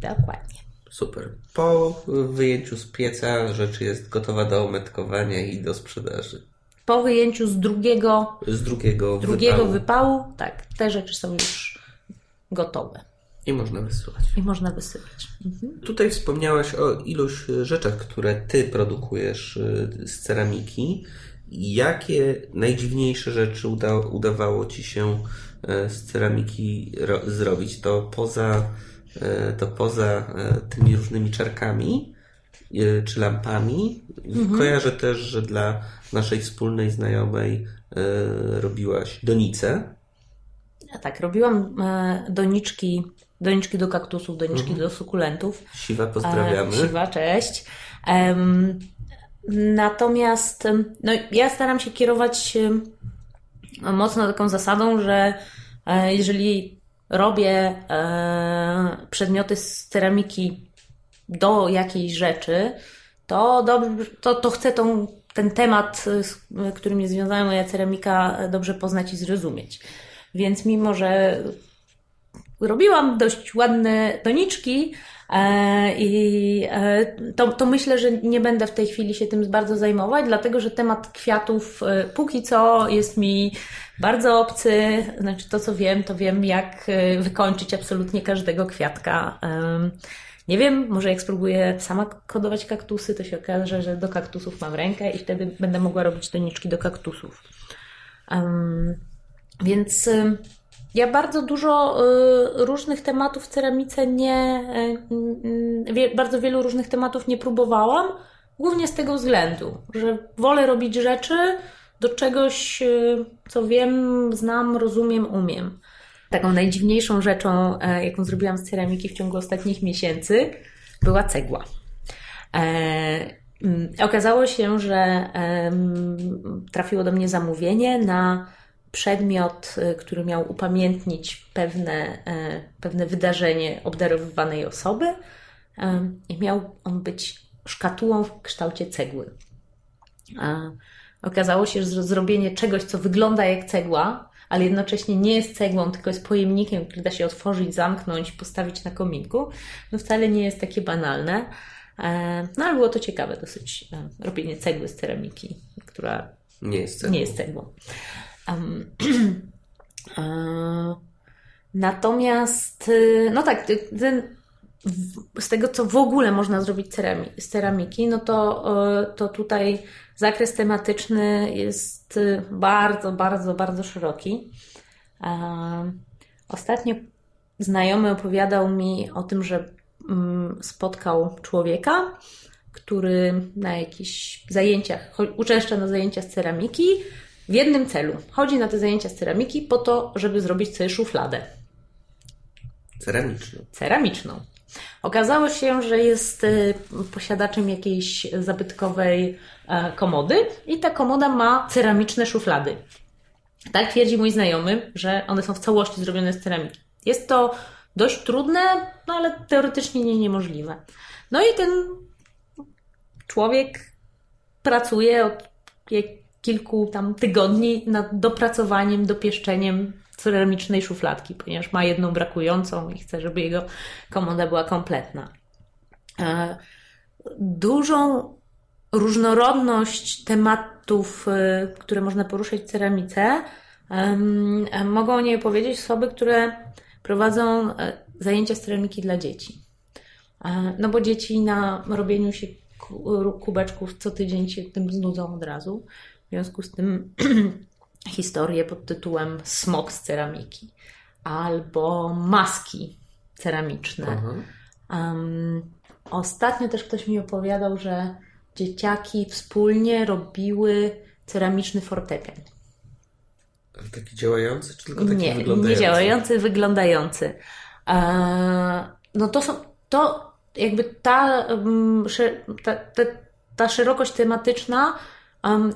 Dokładnie. Super. Po wyjęciu z pieca rzecz jest gotowa do ometkowania i do sprzedaży po wyjęciu z drugiego, z drugiego, drugiego wypału. wypału, tak, te rzeczy są już gotowe. I można wysyłać. I można wysyłać. Mhm. Tutaj wspomniałaś o iluś rzeczach, które ty produkujesz y, z ceramiki. Jakie najdziwniejsze rzeczy uda, udawało ci się y, z ceramiki zrobić? To poza, to poza tymi różnymi czarkami czy lampami. Mhm. Kojarzę też, że dla naszej wspólnej znajomej e, robiłaś donice. Ja tak, robiłam e, doniczki, doniczki do kaktusów, doniczki mhm. do sukulentów. Siwa, pozdrawiamy. E, siwa, cześć. Natomiast no, ja staram się kierować mocno taką zasadą, że jeżeli robię przedmioty z ceramiki do jakiejś rzeczy, to, dobrze, to, to chcę tą ten temat, z którym jest związana moja ceramika, dobrze poznać i zrozumieć. Więc mimo, że robiłam dość ładne doniczki, e, i e, to, to myślę, że nie będę w tej chwili się tym bardzo zajmować, dlatego że temat kwiatów póki co jest mi bardzo obcy. Znaczy, to co wiem, to wiem, jak wykończyć absolutnie każdego kwiatka. Nie wiem, może jak spróbuję sama kodować kaktusy, to się okaże, że do kaktusów mam rękę i wtedy będę mogła robić doniczki do kaktusów. Um, więc y, ja bardzo dużo y, różnych tematów w ceramice nie, y, wie, bardzo wielu różnych tematów nie próbowałam, głównie z tego względu, że wolę robić rzeczy, do czegoś, co wiem, znam, rozumiem, umiem. Taką najdziwniejszą rzeczą, jaką zrobiłam z ceramiki w ciągu ostatnich miesięcy, była cegła. Mm, okazało się, że trafiło do mnie zamówienie na przedmiot, y, który miał upamiętnić pewne, e, pewne wydarzenie obdarowywanej osoby i miał on być szkatułą w kształcie cegły. Okazało się, że zrobienie czegoś, co wygląda jak cegła, ale jednocześnie nie jest cegłą, tylko jest pojemnikiem, który da się otworzyć, zamknąć, postawić na kominku, no wcale nie jest takie banalne. E, no ale było to ciekawe dosyć, e, robienie cegły z ceramiki, która nie jest cegłą. Nie jest cegłą. Um, natomiast, no tak, ten, z tego, co w ogóle można zrobić z ceramiki, no to, to tutaj zakres tematyczny jest bardzo, bardzo, bardzo szeroki. Ostatnio znajomy opowiadał mi o tym, że mm, spotkał człowieka, który na jakichś zajęciach, uczęszcza na zajęcia z ceramiki, w jednym celu. Chodzi na te zajęcia z ceramiki po to, żeby zrobić sobie szufladę. Ceramiczną. Ceramiczną. Okazało się, że jest e, posiadaczem jakiejś zabytkowej e, komody i ta komoda ma ceramiczne szuflady. Tak twierdzi mój znajomy, że one są w całości zrobione z ceramiki. Jest to dość trudne, no ale teoretycznie nie niemożliwe. No i ten człowiek pracuje od kilku tam tygodni nad dopracowaniem, dopieszczeniem ceramicznej szufladki, ponieważ ma jedną brakującą i chce, żeby jego komoda była kompletna. E, dużą różnorodność tematów, e, które można poruszać w ceramice, mogą o niej powiedzieć osoby, które prowadzą e, zajęcia z ceramiki dla dzieci. No bo dzieci na robieniu się kubeczków co tydzień się tym znudzą od razu. W związku z tym historię pod tytułem Smok z ceramiki albo maski ceramiczne. Um, ostatnio też ktoś mi opowiadał, że dzieciaki wspólnie robiły ceramiczny fortepian. Taki działający, czy tylko taki nie, wyglądający? Nie działający, wyglądający. Eee, no to są, to jakby ta, ta, ta, ta szerokość tematyczna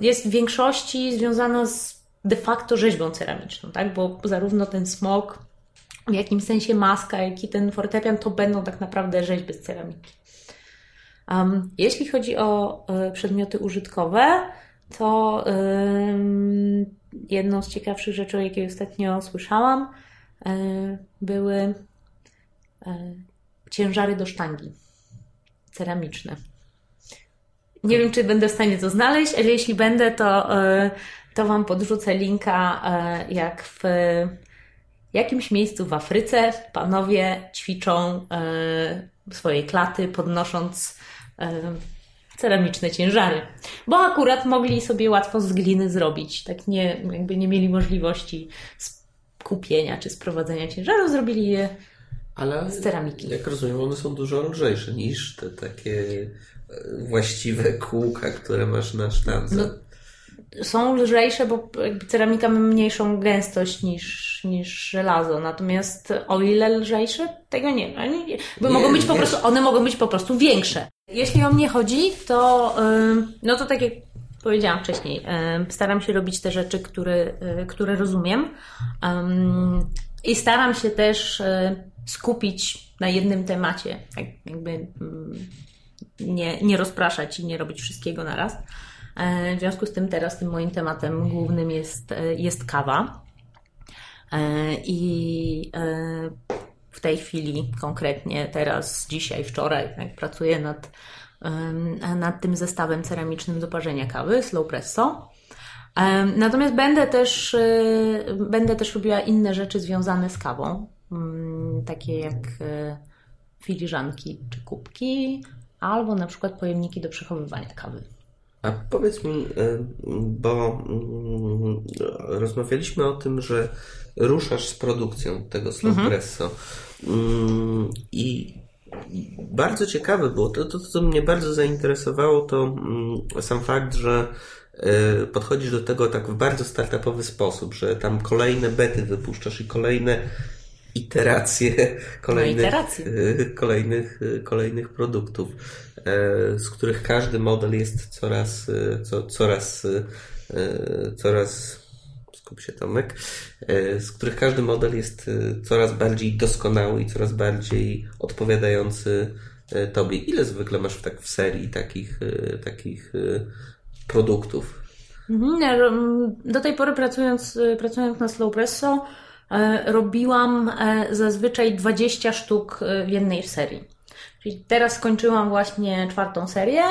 jest w większości związana z de facto rzeźbą ceramiczną, tak? Bo zarówno ten smok, w jakimś sensie maska, jak i ten fortepian to będą tak naprawdę rzeźby z ceramiki. Um, jeśli chodzi o y, przedmioty użytkowe, to y, jedną z ciekawszych rzeczy, o jakiej ostatnio słyszałam, y, były ciężary do sztangi ceramiczne. Nie wiem, czy będę w stanie to znaleźć, ale jeśli będę, to, e, to Wam podrzucę linka, e, jak w jakimś miejscu w Afryce panowie ćwiczą e, swoje klaty, podnosząc ceramiczne ciężary. Bo akurat mogli sobie łatwo z gliny zrobić. Tak nie, jakby nie mieli możliwości kupienia czy sprowadzenia ciężarów, zrobili je Ale z ceramiki. Jak rozumiem, one są dużo lżejsze niż te takie właściwe kółka, które masz na sztance. No, są lżejsze, bo ceramika ma mniejszą gęstość niż, niż żelazo. Natomiast o ile lżejsze, tego nie ma. Bo mogą być po prostu, one mogą być po prostu większe. Jeśli o mnie chodzi, to no to tak jak powiedziałam wcześniej, staram się robić te rzeczy, które, y, które rozumiem. I staram się też y, skupić na jednym temacie. Tak jakby nie, nie rozpraszać i nie robić wszystkiego na raz. E, w związku z tym teraz tym moim tematem głównym jest, e, jest kawa. E, I w tej chwili, konkretnie teraz, dzisiaj, wczoraj, jak pracuję nad, nad tym zestawem ceramicznym do parzenia kawy, slow presso. Natomiast będę też, będę też robiła inne rzeczy związane z kawą, mm, takie jak filiżanki czy kubki, albo na przykład pojemniki do przechowywania kawy. A powiedz mi, y, bo mm, rozmawialiśmy o tym, że ruszasz z produkcją tego Slowpresso mhm. i bardzo ciekawe było, to, to, co mnie bardzo zainteresowało, to mm, sam fakt, że e, podchodzisz do tego tak w bardzo startupowy sposób, że tam kolejne bety wypuszczasz i kolejne iteracje kolejnych, no, iteracje. kolejnych, kolejnych produktów, z których każdy model jest coraz, co, coraz, coraz skup się Tomek, e, z których każdy model jest e, coraz bardziej doskonały i coraz bardziej odpowiadający e, Tobie. Ile zwykle masz w, tak w serii takich, takich produktów? Mhm, do tej pory pracując, pracując na Slowpresso robiłam zazwyczaj 20 sztuk w jednej serii. Czyli teraz skończyłam właśnie czwartą serię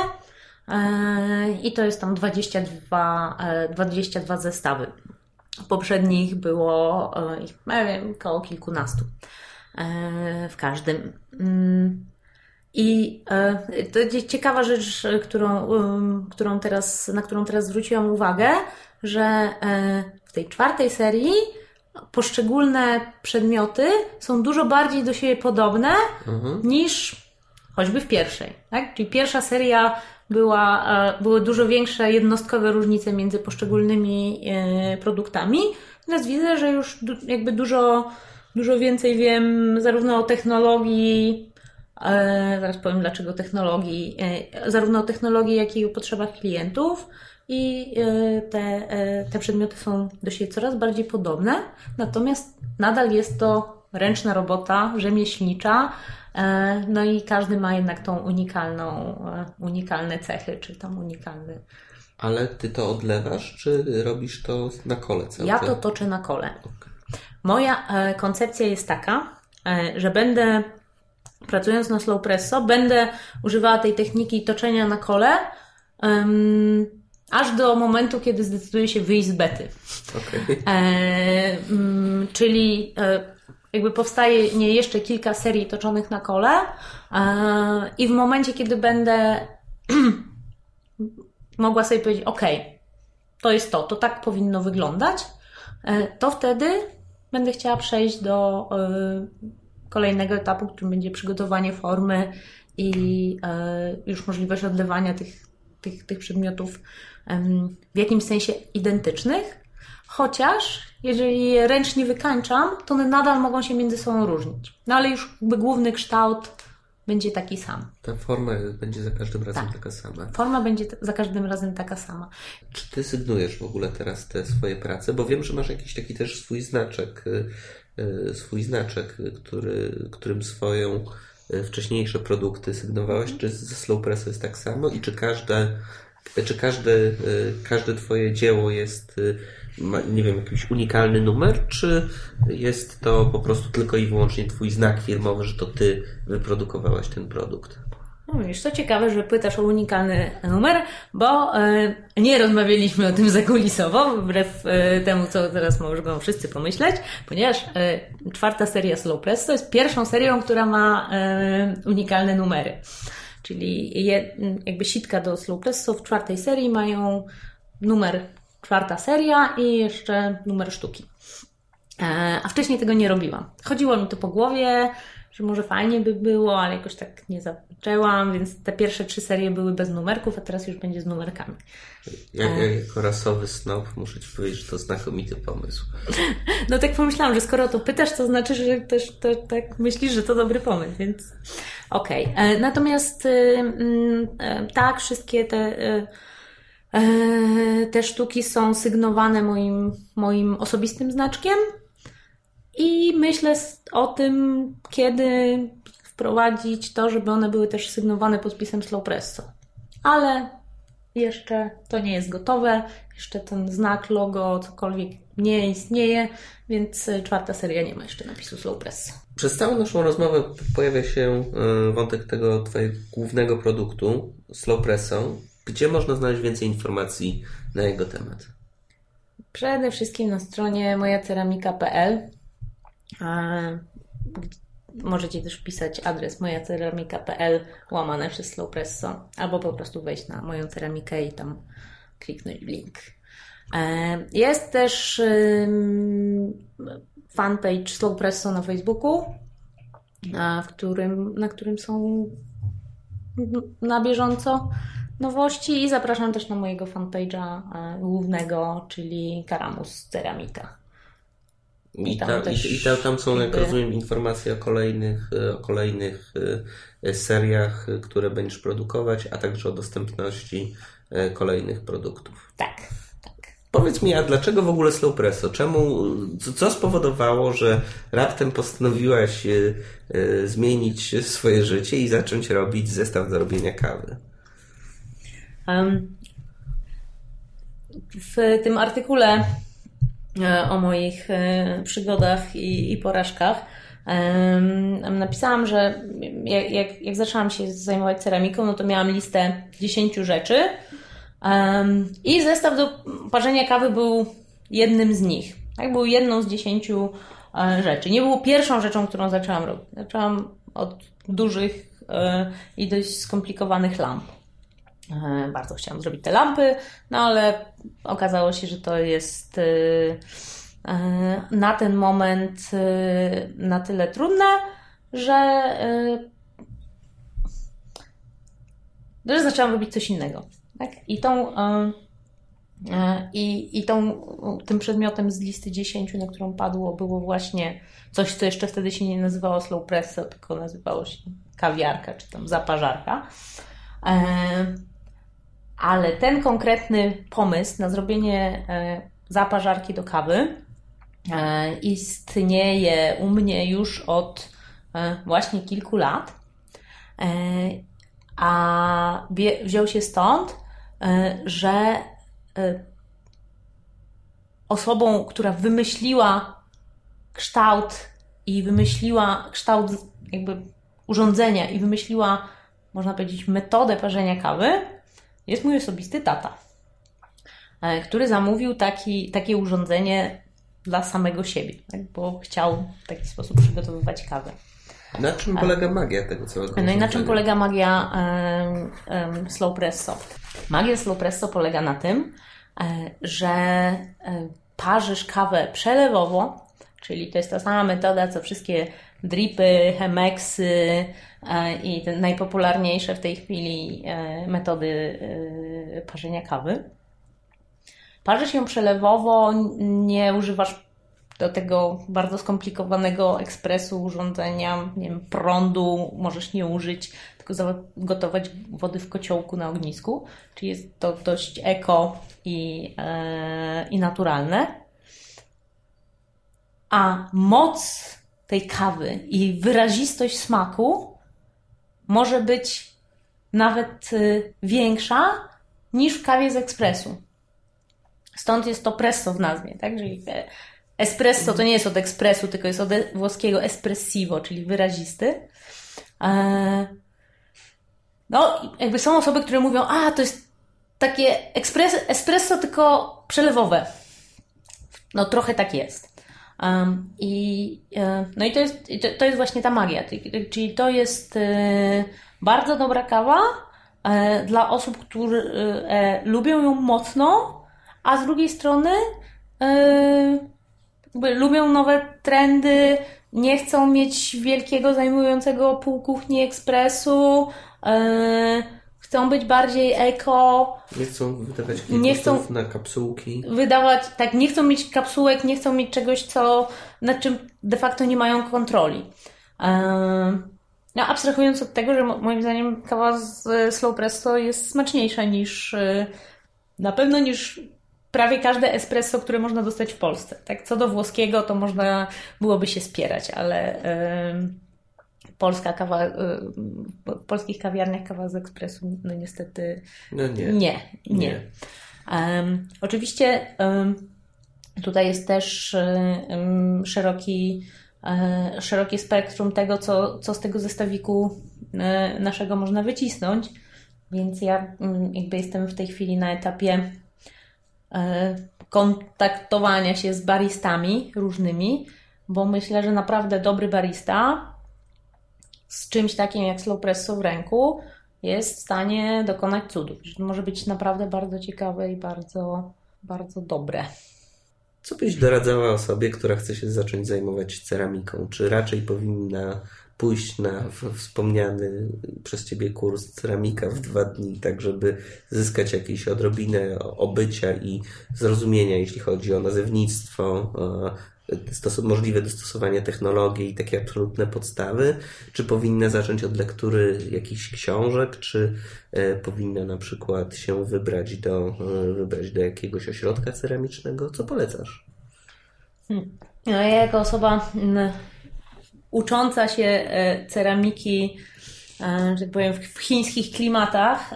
i to jest tam 22, 22 zestawy poprzednich było e, ich, nie wiem, około kilkunastu e, w każdym. Mm. I e, to ciekawa rzecz, którą, którą teraz, na którą teraz zwróciłam uwagę, że w tej czwartej serii poszczególne przedmioty są dużo bardziej do siebie podobne mhm. niż choćby w pierwszej. Tak? Czyli pierwsza seria była, e, były dużo większe jednostkowe różnice między poszczególnymi e, produktami. Teraz widzę, że już jakby dużo, dużo więcej wiem zarówno o technologii, e, zaraz powiem dlaczego technologii, zarówno o technologii, jak i o potrzebach klientów. I te, te przedmioty są do siebie coraz bardziej podobne, natomiast nadal jest to ręczna robota, rzemieślnicza, E, no i każdy ma jednak tą unikalną, e, unikalne cechy, czy tam unikalny. Ale ty to odlewasz, czy robisz to na kole cały Ja to toczę na kole. Okay. Moja e, koncepcja jest taka, że będę pracując na slow presso, będę używała tej techniki toczenia na kole, um, aż do momentu, kiedy zdecyduję się wyjść z bety. Okay. E, um, czyli e, jakby powstaje nie jeszcze kilka serii toczonych na kole e, i w momencie, kiedy będę mogła sobie powiedzieć, ok, to jest to, to tak powinno wyglądać, e, to wtedy będę chciała przejść do e, kolejnego etapu, którym będzie przygotowanie formy i już możliwość odlewania tych, tych, tych przedmiotów w jakimś sensie identycznych, chociaż jeżeli ręcznie wykańczam, to one nadal mogą się między sobą różnić. No ale już jakby główny kształt będzie taki sam. Ta forma będzie za każdym razem tak. taka sama. Forma będzie za każdym razem taka sama. Czy ty sygnujesz w ogóle teraz te swoje prace? Bo wiem, że masz jakiś taki też swój znaczek, y, y, swój znaczek, który, którym swoją wcześniejsze produkty sygnowałeś. Czy ze Slow Press jest tak samo i czy każde, czy każde, każde twoje dzieło jest ma, nie wiem, jakiś unikalny numer, czy jest to po prostu tylko i wyłącznie Twój znak firmowy, że to Ty wyprodukowałaś ten produkt? No wiesz, to ciekawe, że pytasz o unikalny numer, bo e, nie rozmawialiśmy o tym zakulisowo, wbrew e, temu, co teraz mogą wszyscy pomyśleć, ponieważ e, czwarta seria Slow Press to jest pierwszą serią, która ma unikalne numery. Czyli je, jakby sitka do Slow Presso w czwartej serii mają numer czwarta seria i jeszcze numer sztuki. A wcześniej tego nie robiłam. Chodziło mi to po głowie, że może fajnie by było, ale jakoś tak nie zaczęłam, więc te pierwsze trzy serie były bez numerków, a teraz już będzie z numerkami. Ja, ja jako rasowy snob muszę Ci powiedzieć, że to znakomity pomysł. No tak pomyślałam, że skoro to pytasz, to znaczy, że też to, tak myślisz, że to dobry pomysł, więc okej. Okay. E, natomiast y, mm, e, tak, wszystkie te E, te sztuki są sygnowane moim, moim osobistym znaczkiem i myślę o tym, kiedy wprowadzić to, żeby one były też sygnowane podpisem Slow Presso. Ale jeszcze to nie jest gotowe, jeszcze ten znak, logo, cokolwiek nie istnieje, więc czwarta seria nie ma jeszcze napisu Slow Presso. Przez całą naszą rozmowę pojawia się e, wątek tego Twojego głównego produktu, Slow Presso. Gdzie można znaleźć więcej informacji na jego temat? Przede wszystkim na stronie mojaceramika.pl. Możecie też wpisać adres mojaceramika.pl łamane przez Slowpresso albo po prostu wejść na moją ceramikę i tam kliknąć link. E, jest też fanpage Slowpresso na Facebooku, w którym, na którym są na bieżąco nowości i zapraszam też na mojego fanpage'a głównego, czyli Karamus Ceramika. I, I, ta, i, i ta, tam są, jak rozumiem, informacje o kolejnych, o kolejnych seriach, które będziesz produkować, a także o dostępności kolejnych produktów. Tak. Powiedz mi, a dlaczego w ogóle slow presso? Czemu, co spowodowało, że raptem postanowiłaś zmienić swoje życie i zacząć robić zestaw do robienia kawy? Um, w tym artykule e, o moich e, przygodach i, i porażkach napisałam, że jak, jak, jak zaczęłam się zajmować ceramiką, no to miałam listę 10 rzeczy, i zestaw do parzenia kawy był jednym z nich. Tak, był jedną z dziesięciu e, rzeczy. Nie było pierwszą rzeczą, którą zaczęłam robić. Zaczęłam od dużych e, i dość skomplikowanych lamp. E, bardzo chciałam zrobić te lampy, no ale okazało się, że to jest na ten moment na tyle trudne, że, że zaczęłam robić coś innego. Tak? I tą, i, i tą, tym przedmiotem z listy 10, na którą padło, było właśnie coś, co jeszcze wtedy się nie nazywało slow presso, tylko nazywało się kawiarka czy tam zaparzarka. E, ale ten konkretny pomysł na zrobienie zaparzarki do kawy istnieje u mnie już od właśnie kilku lat. A wziął się stąd, E, że e, osobą, która wymyśliła kształt i wymyśliła kształt jakby urządzenia i wymyśliła, można powiedzieć, metodę parzenia kawy, jest mój osobisty tata, e, który zamówił taki, takie urządzenie dla samego siebie, tak? bo chciał w taki sposób przygotowywać kawę. Na czym polega magia tego całego? No i na czym polega magia um, um, slow presso? Magia slow presso polega na tym, e, że e, parzysz kawę przelewowo, czyli to jest ta sama metoda, co wszystkie dripy, chemeksy e, i te najpopularniejsze w tej chwili metody parzenia kawy. Parzysz ją przelewowo, nie używasz do tego bardzo skomplikowanego ekspresu urządzenia, nie wiem, prądu możesz nie użyć, tylko zagotować wody w kociołku na ognisku, czyli jest to dość eko i, e, i naturalne. A moc tej kawy i wyrazistość smaku może być nawet y, większa niż w kawie z ekspresu. Stąd jest to presso w nazwie, tak? Czyli Espresso to nie jest od ekspresu, tylko jest od włoskiego espressivo, czyli wyrazisty. E, no, jakby są osoby, które mówią, a to jest takie espresso, tylko przelewowe. No, trochę tak jest. I, e, no i to jest, to jest właśnie ta magia. Czyli to jest e, bardzo dobra kawa dla osób, które lubią ją mocno, a z drugiej strony lubią nowe trendy, nie chcą mieć wielkiego, zajmującego pół kuchni ekspresu, chcą być bardziej eko. Nie chcą wydawać nie chcą na kapsułki. Wydawać, tak, nie chcą mieć kapsułek, nie chcą mieć czegoś, co, nad czym de facto nie mają kontroli. Yy, no, abstrahując od tego, że moim zdaniem kawa z slow presso jest smaczniejsza niż yy, na pewno niż prawie każde espresso, które można dostać w Polsce. Tak, co do włoskiego, to można byłoby się spierać, ale yy, polska kawa, yy, w polskich kawiarniach kawa z ekspresu, no niestety no nie. Nie. nie. nie. Um, oczywiście um, tutaj jest też um, szeroki, e, szerokie spektrum tego, co, co z tego zestawiku e, naszego można wycisnąć. Więc ja mm, jakby jestem w tej chwili na etapie E, kontaktowania się z baristami różnymi, bo myślę, że naprawdę dobry barista z czymś takim jak slow presso w ręku jest w stanie dokonać cudów. Że może być naprawdę bardzo ciekawe i bardzo, bardzo dobre. Co byś doradzała osobie, która chce się zacząć zajmować ceramiką? Czy raczej powinna pójść na wspomniany przez Ciebie kurs ceramika w dwa dni, tak żeby zyskać jakieś odrobinę obycia i zrozumienia, jeśli chodzi o nazewnictwo, stos- możliwe dostosowanie technologii i takie absolutne podstawy? Czy powinna zacząć od lektury jakichś książek, czy e, powinna na przykład się wybrać do, e, wybrać do jakiegoś ośrodka ceramicznego? Co polecasz? Hmm. No, ja jako osoba mm, ucząca się e, ceramiki, że tak powiem, w chińskich klimatach,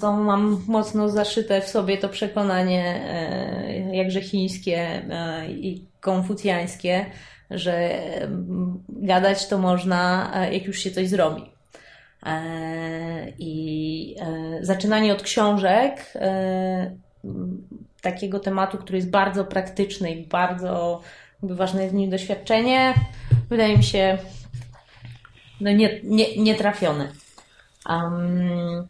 to mam mocno zaszyte w sobie to przekonanie, e, jakże chińskie e, i konfucjańskie, że gadać to można, e, jak już się coś zrobi. I zaczynanie od książek, takiego tematu, który jest bardzo praktyczny i bardzo ważne jest w nim doświadczenie, wydaje mi się no nie, nie, nietrafione. Um,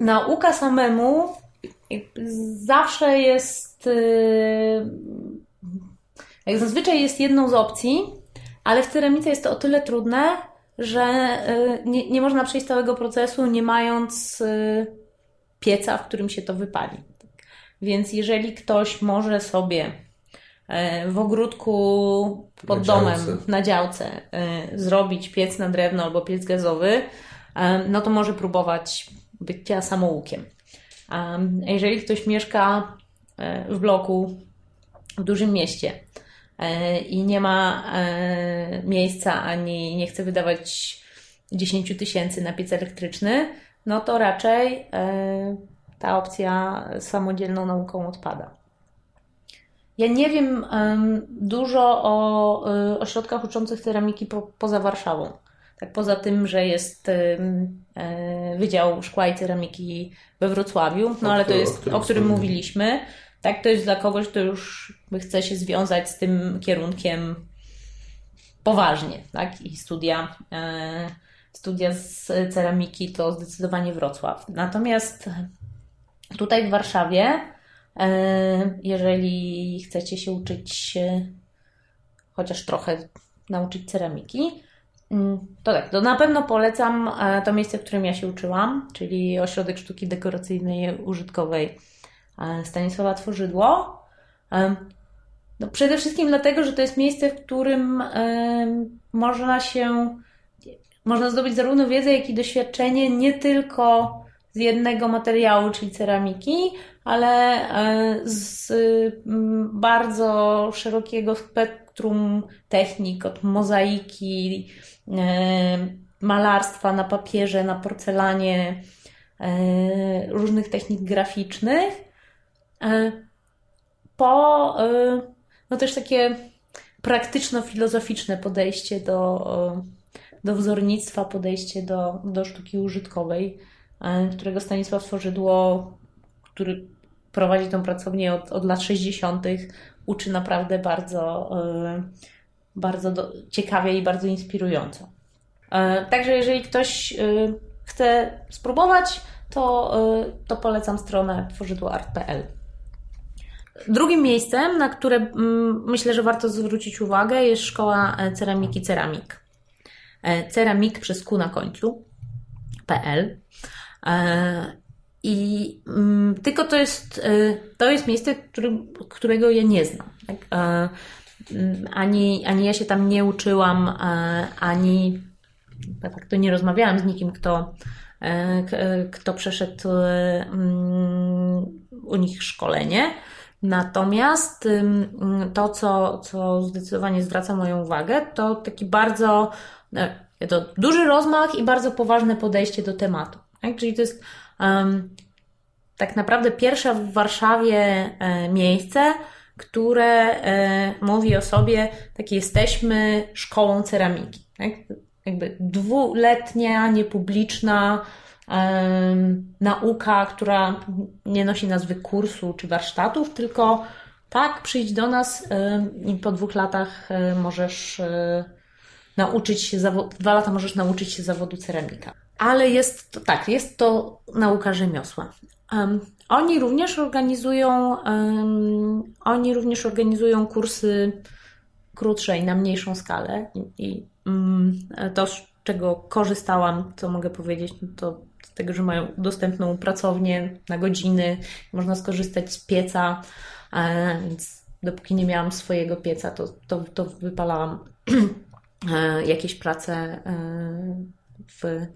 nauka samemu zawsze jest, y, jak zazwyczaj jest jedną z opcji, ale w ceramice jest to o tyle trudne, że y, nie, nie można przejść całego procesu nie mając y, pieca, w którym się to wypali. Więc jeżeli ktoś może sobie w ogródku pod na domem, działce. na działce, zrobić piec na drewno albo piec gazowy, no to może próbować bycia samoukiem. Jeżeli ktoś mieszka e, w bloku w dużym mieście e, i nie ma e, miejsca ani nie chce wydawać 10 tysięcy na piec elektryczny, no to raczej ta opcja samodzielną nauką odpada. Ja nie wiem dużo o ośrodkach uczących ceramiki po, poza Warszawą. Tak poza tym, że jest e, Wydział Szkła i Ceramiki we Wrocławiu, no ale to jest, o którym, o którym mówiliśmy. Tak, to jest dla kogoś, kto już chce się związać z tym kierunkiem poważnie, tak? I studia, e, studia z ceramiki to zdecydowanie Wrocław. Natomiast tutaj w Warszawie, e, jeżeli chcecie się uczyć chociaż trochę nauczyć ceramiki, to tak, to na pewno polecam e, to miejsce, w którym ja się uczyłam, czyli Ośrodek Sztuki Dekoracyjnej Użytkowej e, Stanisława Tworzydło. E, no przede wszystkim dlatego, że to jest miejsce, w którym można się, można zdobyć zarówno wiedzę, jak i doświadczenie nie tylko z jednego materiału, czyli ceramiki, ale z bardzo szerokiego spektrum technik, od mozaiki, malarstwa na papierze, na porcelanie, e, różnych technik graficznych, e, po no też takie praktyczno-filozoficzne podejście do, do wzornictwa, podejście do, do sztuki użytkowej, którego Stanisław Tworzydło, który prowadzi tą pracownię od, od lat 60., uczy naprawdę bardzo bardzo do, ciekawie i bardzo inspirująco. E, także jeżeli ktoś e, chce spróbować, to, e, to polecam stronę tworzydłoart.pl. Drugim miejscem, na które mm, myślę, że warto zwrócić uwagę, jest szkoła ceramiki Ceramik. Ceramik przez Q na końcu. PL. I mm, tylko to jest, to jest miejsce, którego ja nie znam. Tak? Mm, ani, ani ja się tam nie uczyłam, e, ani de facto nie rozmawiałam z nikim, kto, e, kto przeszedł mm, u nich szkolenie. Natomiast to, co, co zdecydowanie zwraca moją uwagę, to taki bardzo e, to duży rozmach i bardzo poważne podejście do tematu. Tak? Czyli to jest um, tak naprawdę pierwsze w Warszawie miejsce, które e, mówi o sobie, tak jesteśmy szkołą ceramiki. Tak? Jakby dwuletnia, niepubliczna nauka, która nie nosi nazwy kursu czy warsztatów, tylko tak, przyjdź do nas i po dwóch latach e, możesz e, nauczyć się, dwa lata możesz nauczyć się zawodu ceramika. Ale jest to, tak, jest to nauka rzemiosła. Oni również organizują, um, oni również organizują kursy krótsze i na mniejszą skalę. I, i mm, to, z czego korzystałam, co mogę powiedzieć, no to z tego, że mają dostępną pracownię na godziny, można skorzystać z pieca, e, więc dopóki nie miałam swojego pieca, to, to, to wypalałam e, jakieś prace e, w,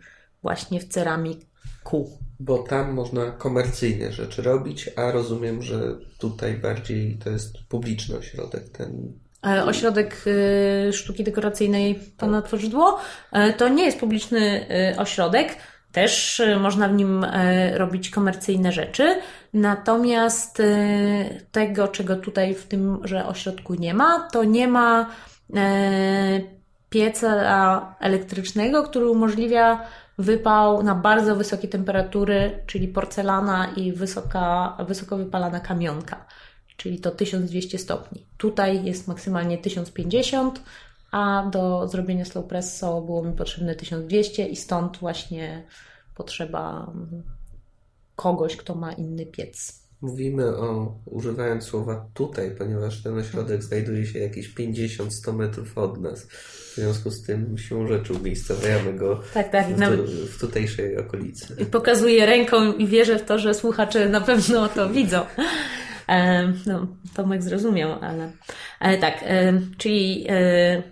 właśnie w ceramiku. Bo tam można komercyjne rzeczy robić, a rozumiem, że tutaj bardziej to jest publiczny ośrodek, ten E, ośrodek e, Sztuki Dekoracyjnej Pana Tworzydło to nie jest publiczny ośrodek. Też można w nim robić komercyjne rzeczy. Natomiast tego, czego tutaj w tym że ośrodku nie ma, to nie ma pieca elektrycznego, który umożliwia wypał na bardzo wysokie temperatury, czyli porcelana i wysoka, wysoko wypalana kamionka, czyli to 1200 stopni. Tutaj jest maksymalnie 1050, a do zrobienia slow presso było mi potrzebne 1200 i stąd właśnie potrzeba kogoś, kto ma inny piec. Mówimy o, używając słowa tutaj, ponieważ ten ośrodek znajduje się jakieś 50-100 metrów od nas. W związku z tym siłą rzeczy umiejscowiamy go tak, tak, w, w tutejszej okolicy. I pokazuję ręką i wierzę w to, że słuchacze na pewno to widzą. E, no, Tomek zrozumiał, ale e, tak, e, czyli e,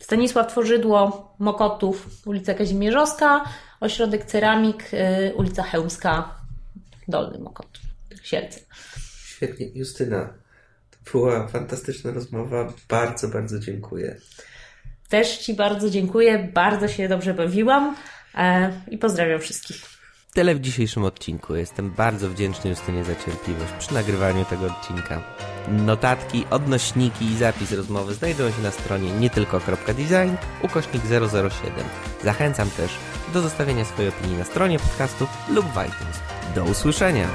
Stanisław Tworzydło, Mokotów, ulica Kazimierzowska, ośrodek Ceramik, ulica Chełmska, Dolny Mokotów. Sielce. Świetnie. Justyna, to była fantastyczna rozmowa. Bardzo, bardzo dziękuję. Też Ci bardzo dziękuję. Bardzo się dobrze bawiłam e, i pozdrawiam wszystkich. Tyle w dzisiejszym odcinku. Jestem bardzo wdzięczny Justynie za cierpliwość przy nagrywaniu tego odcinka. Notatki, odnośniki i zapis rozmowy znajdują się na stronie nietylko.design ukośnik 007. Zachęcam też do zostawienia swojej opinii na stronie podcastu lub w iTunes. Do usłyszenia!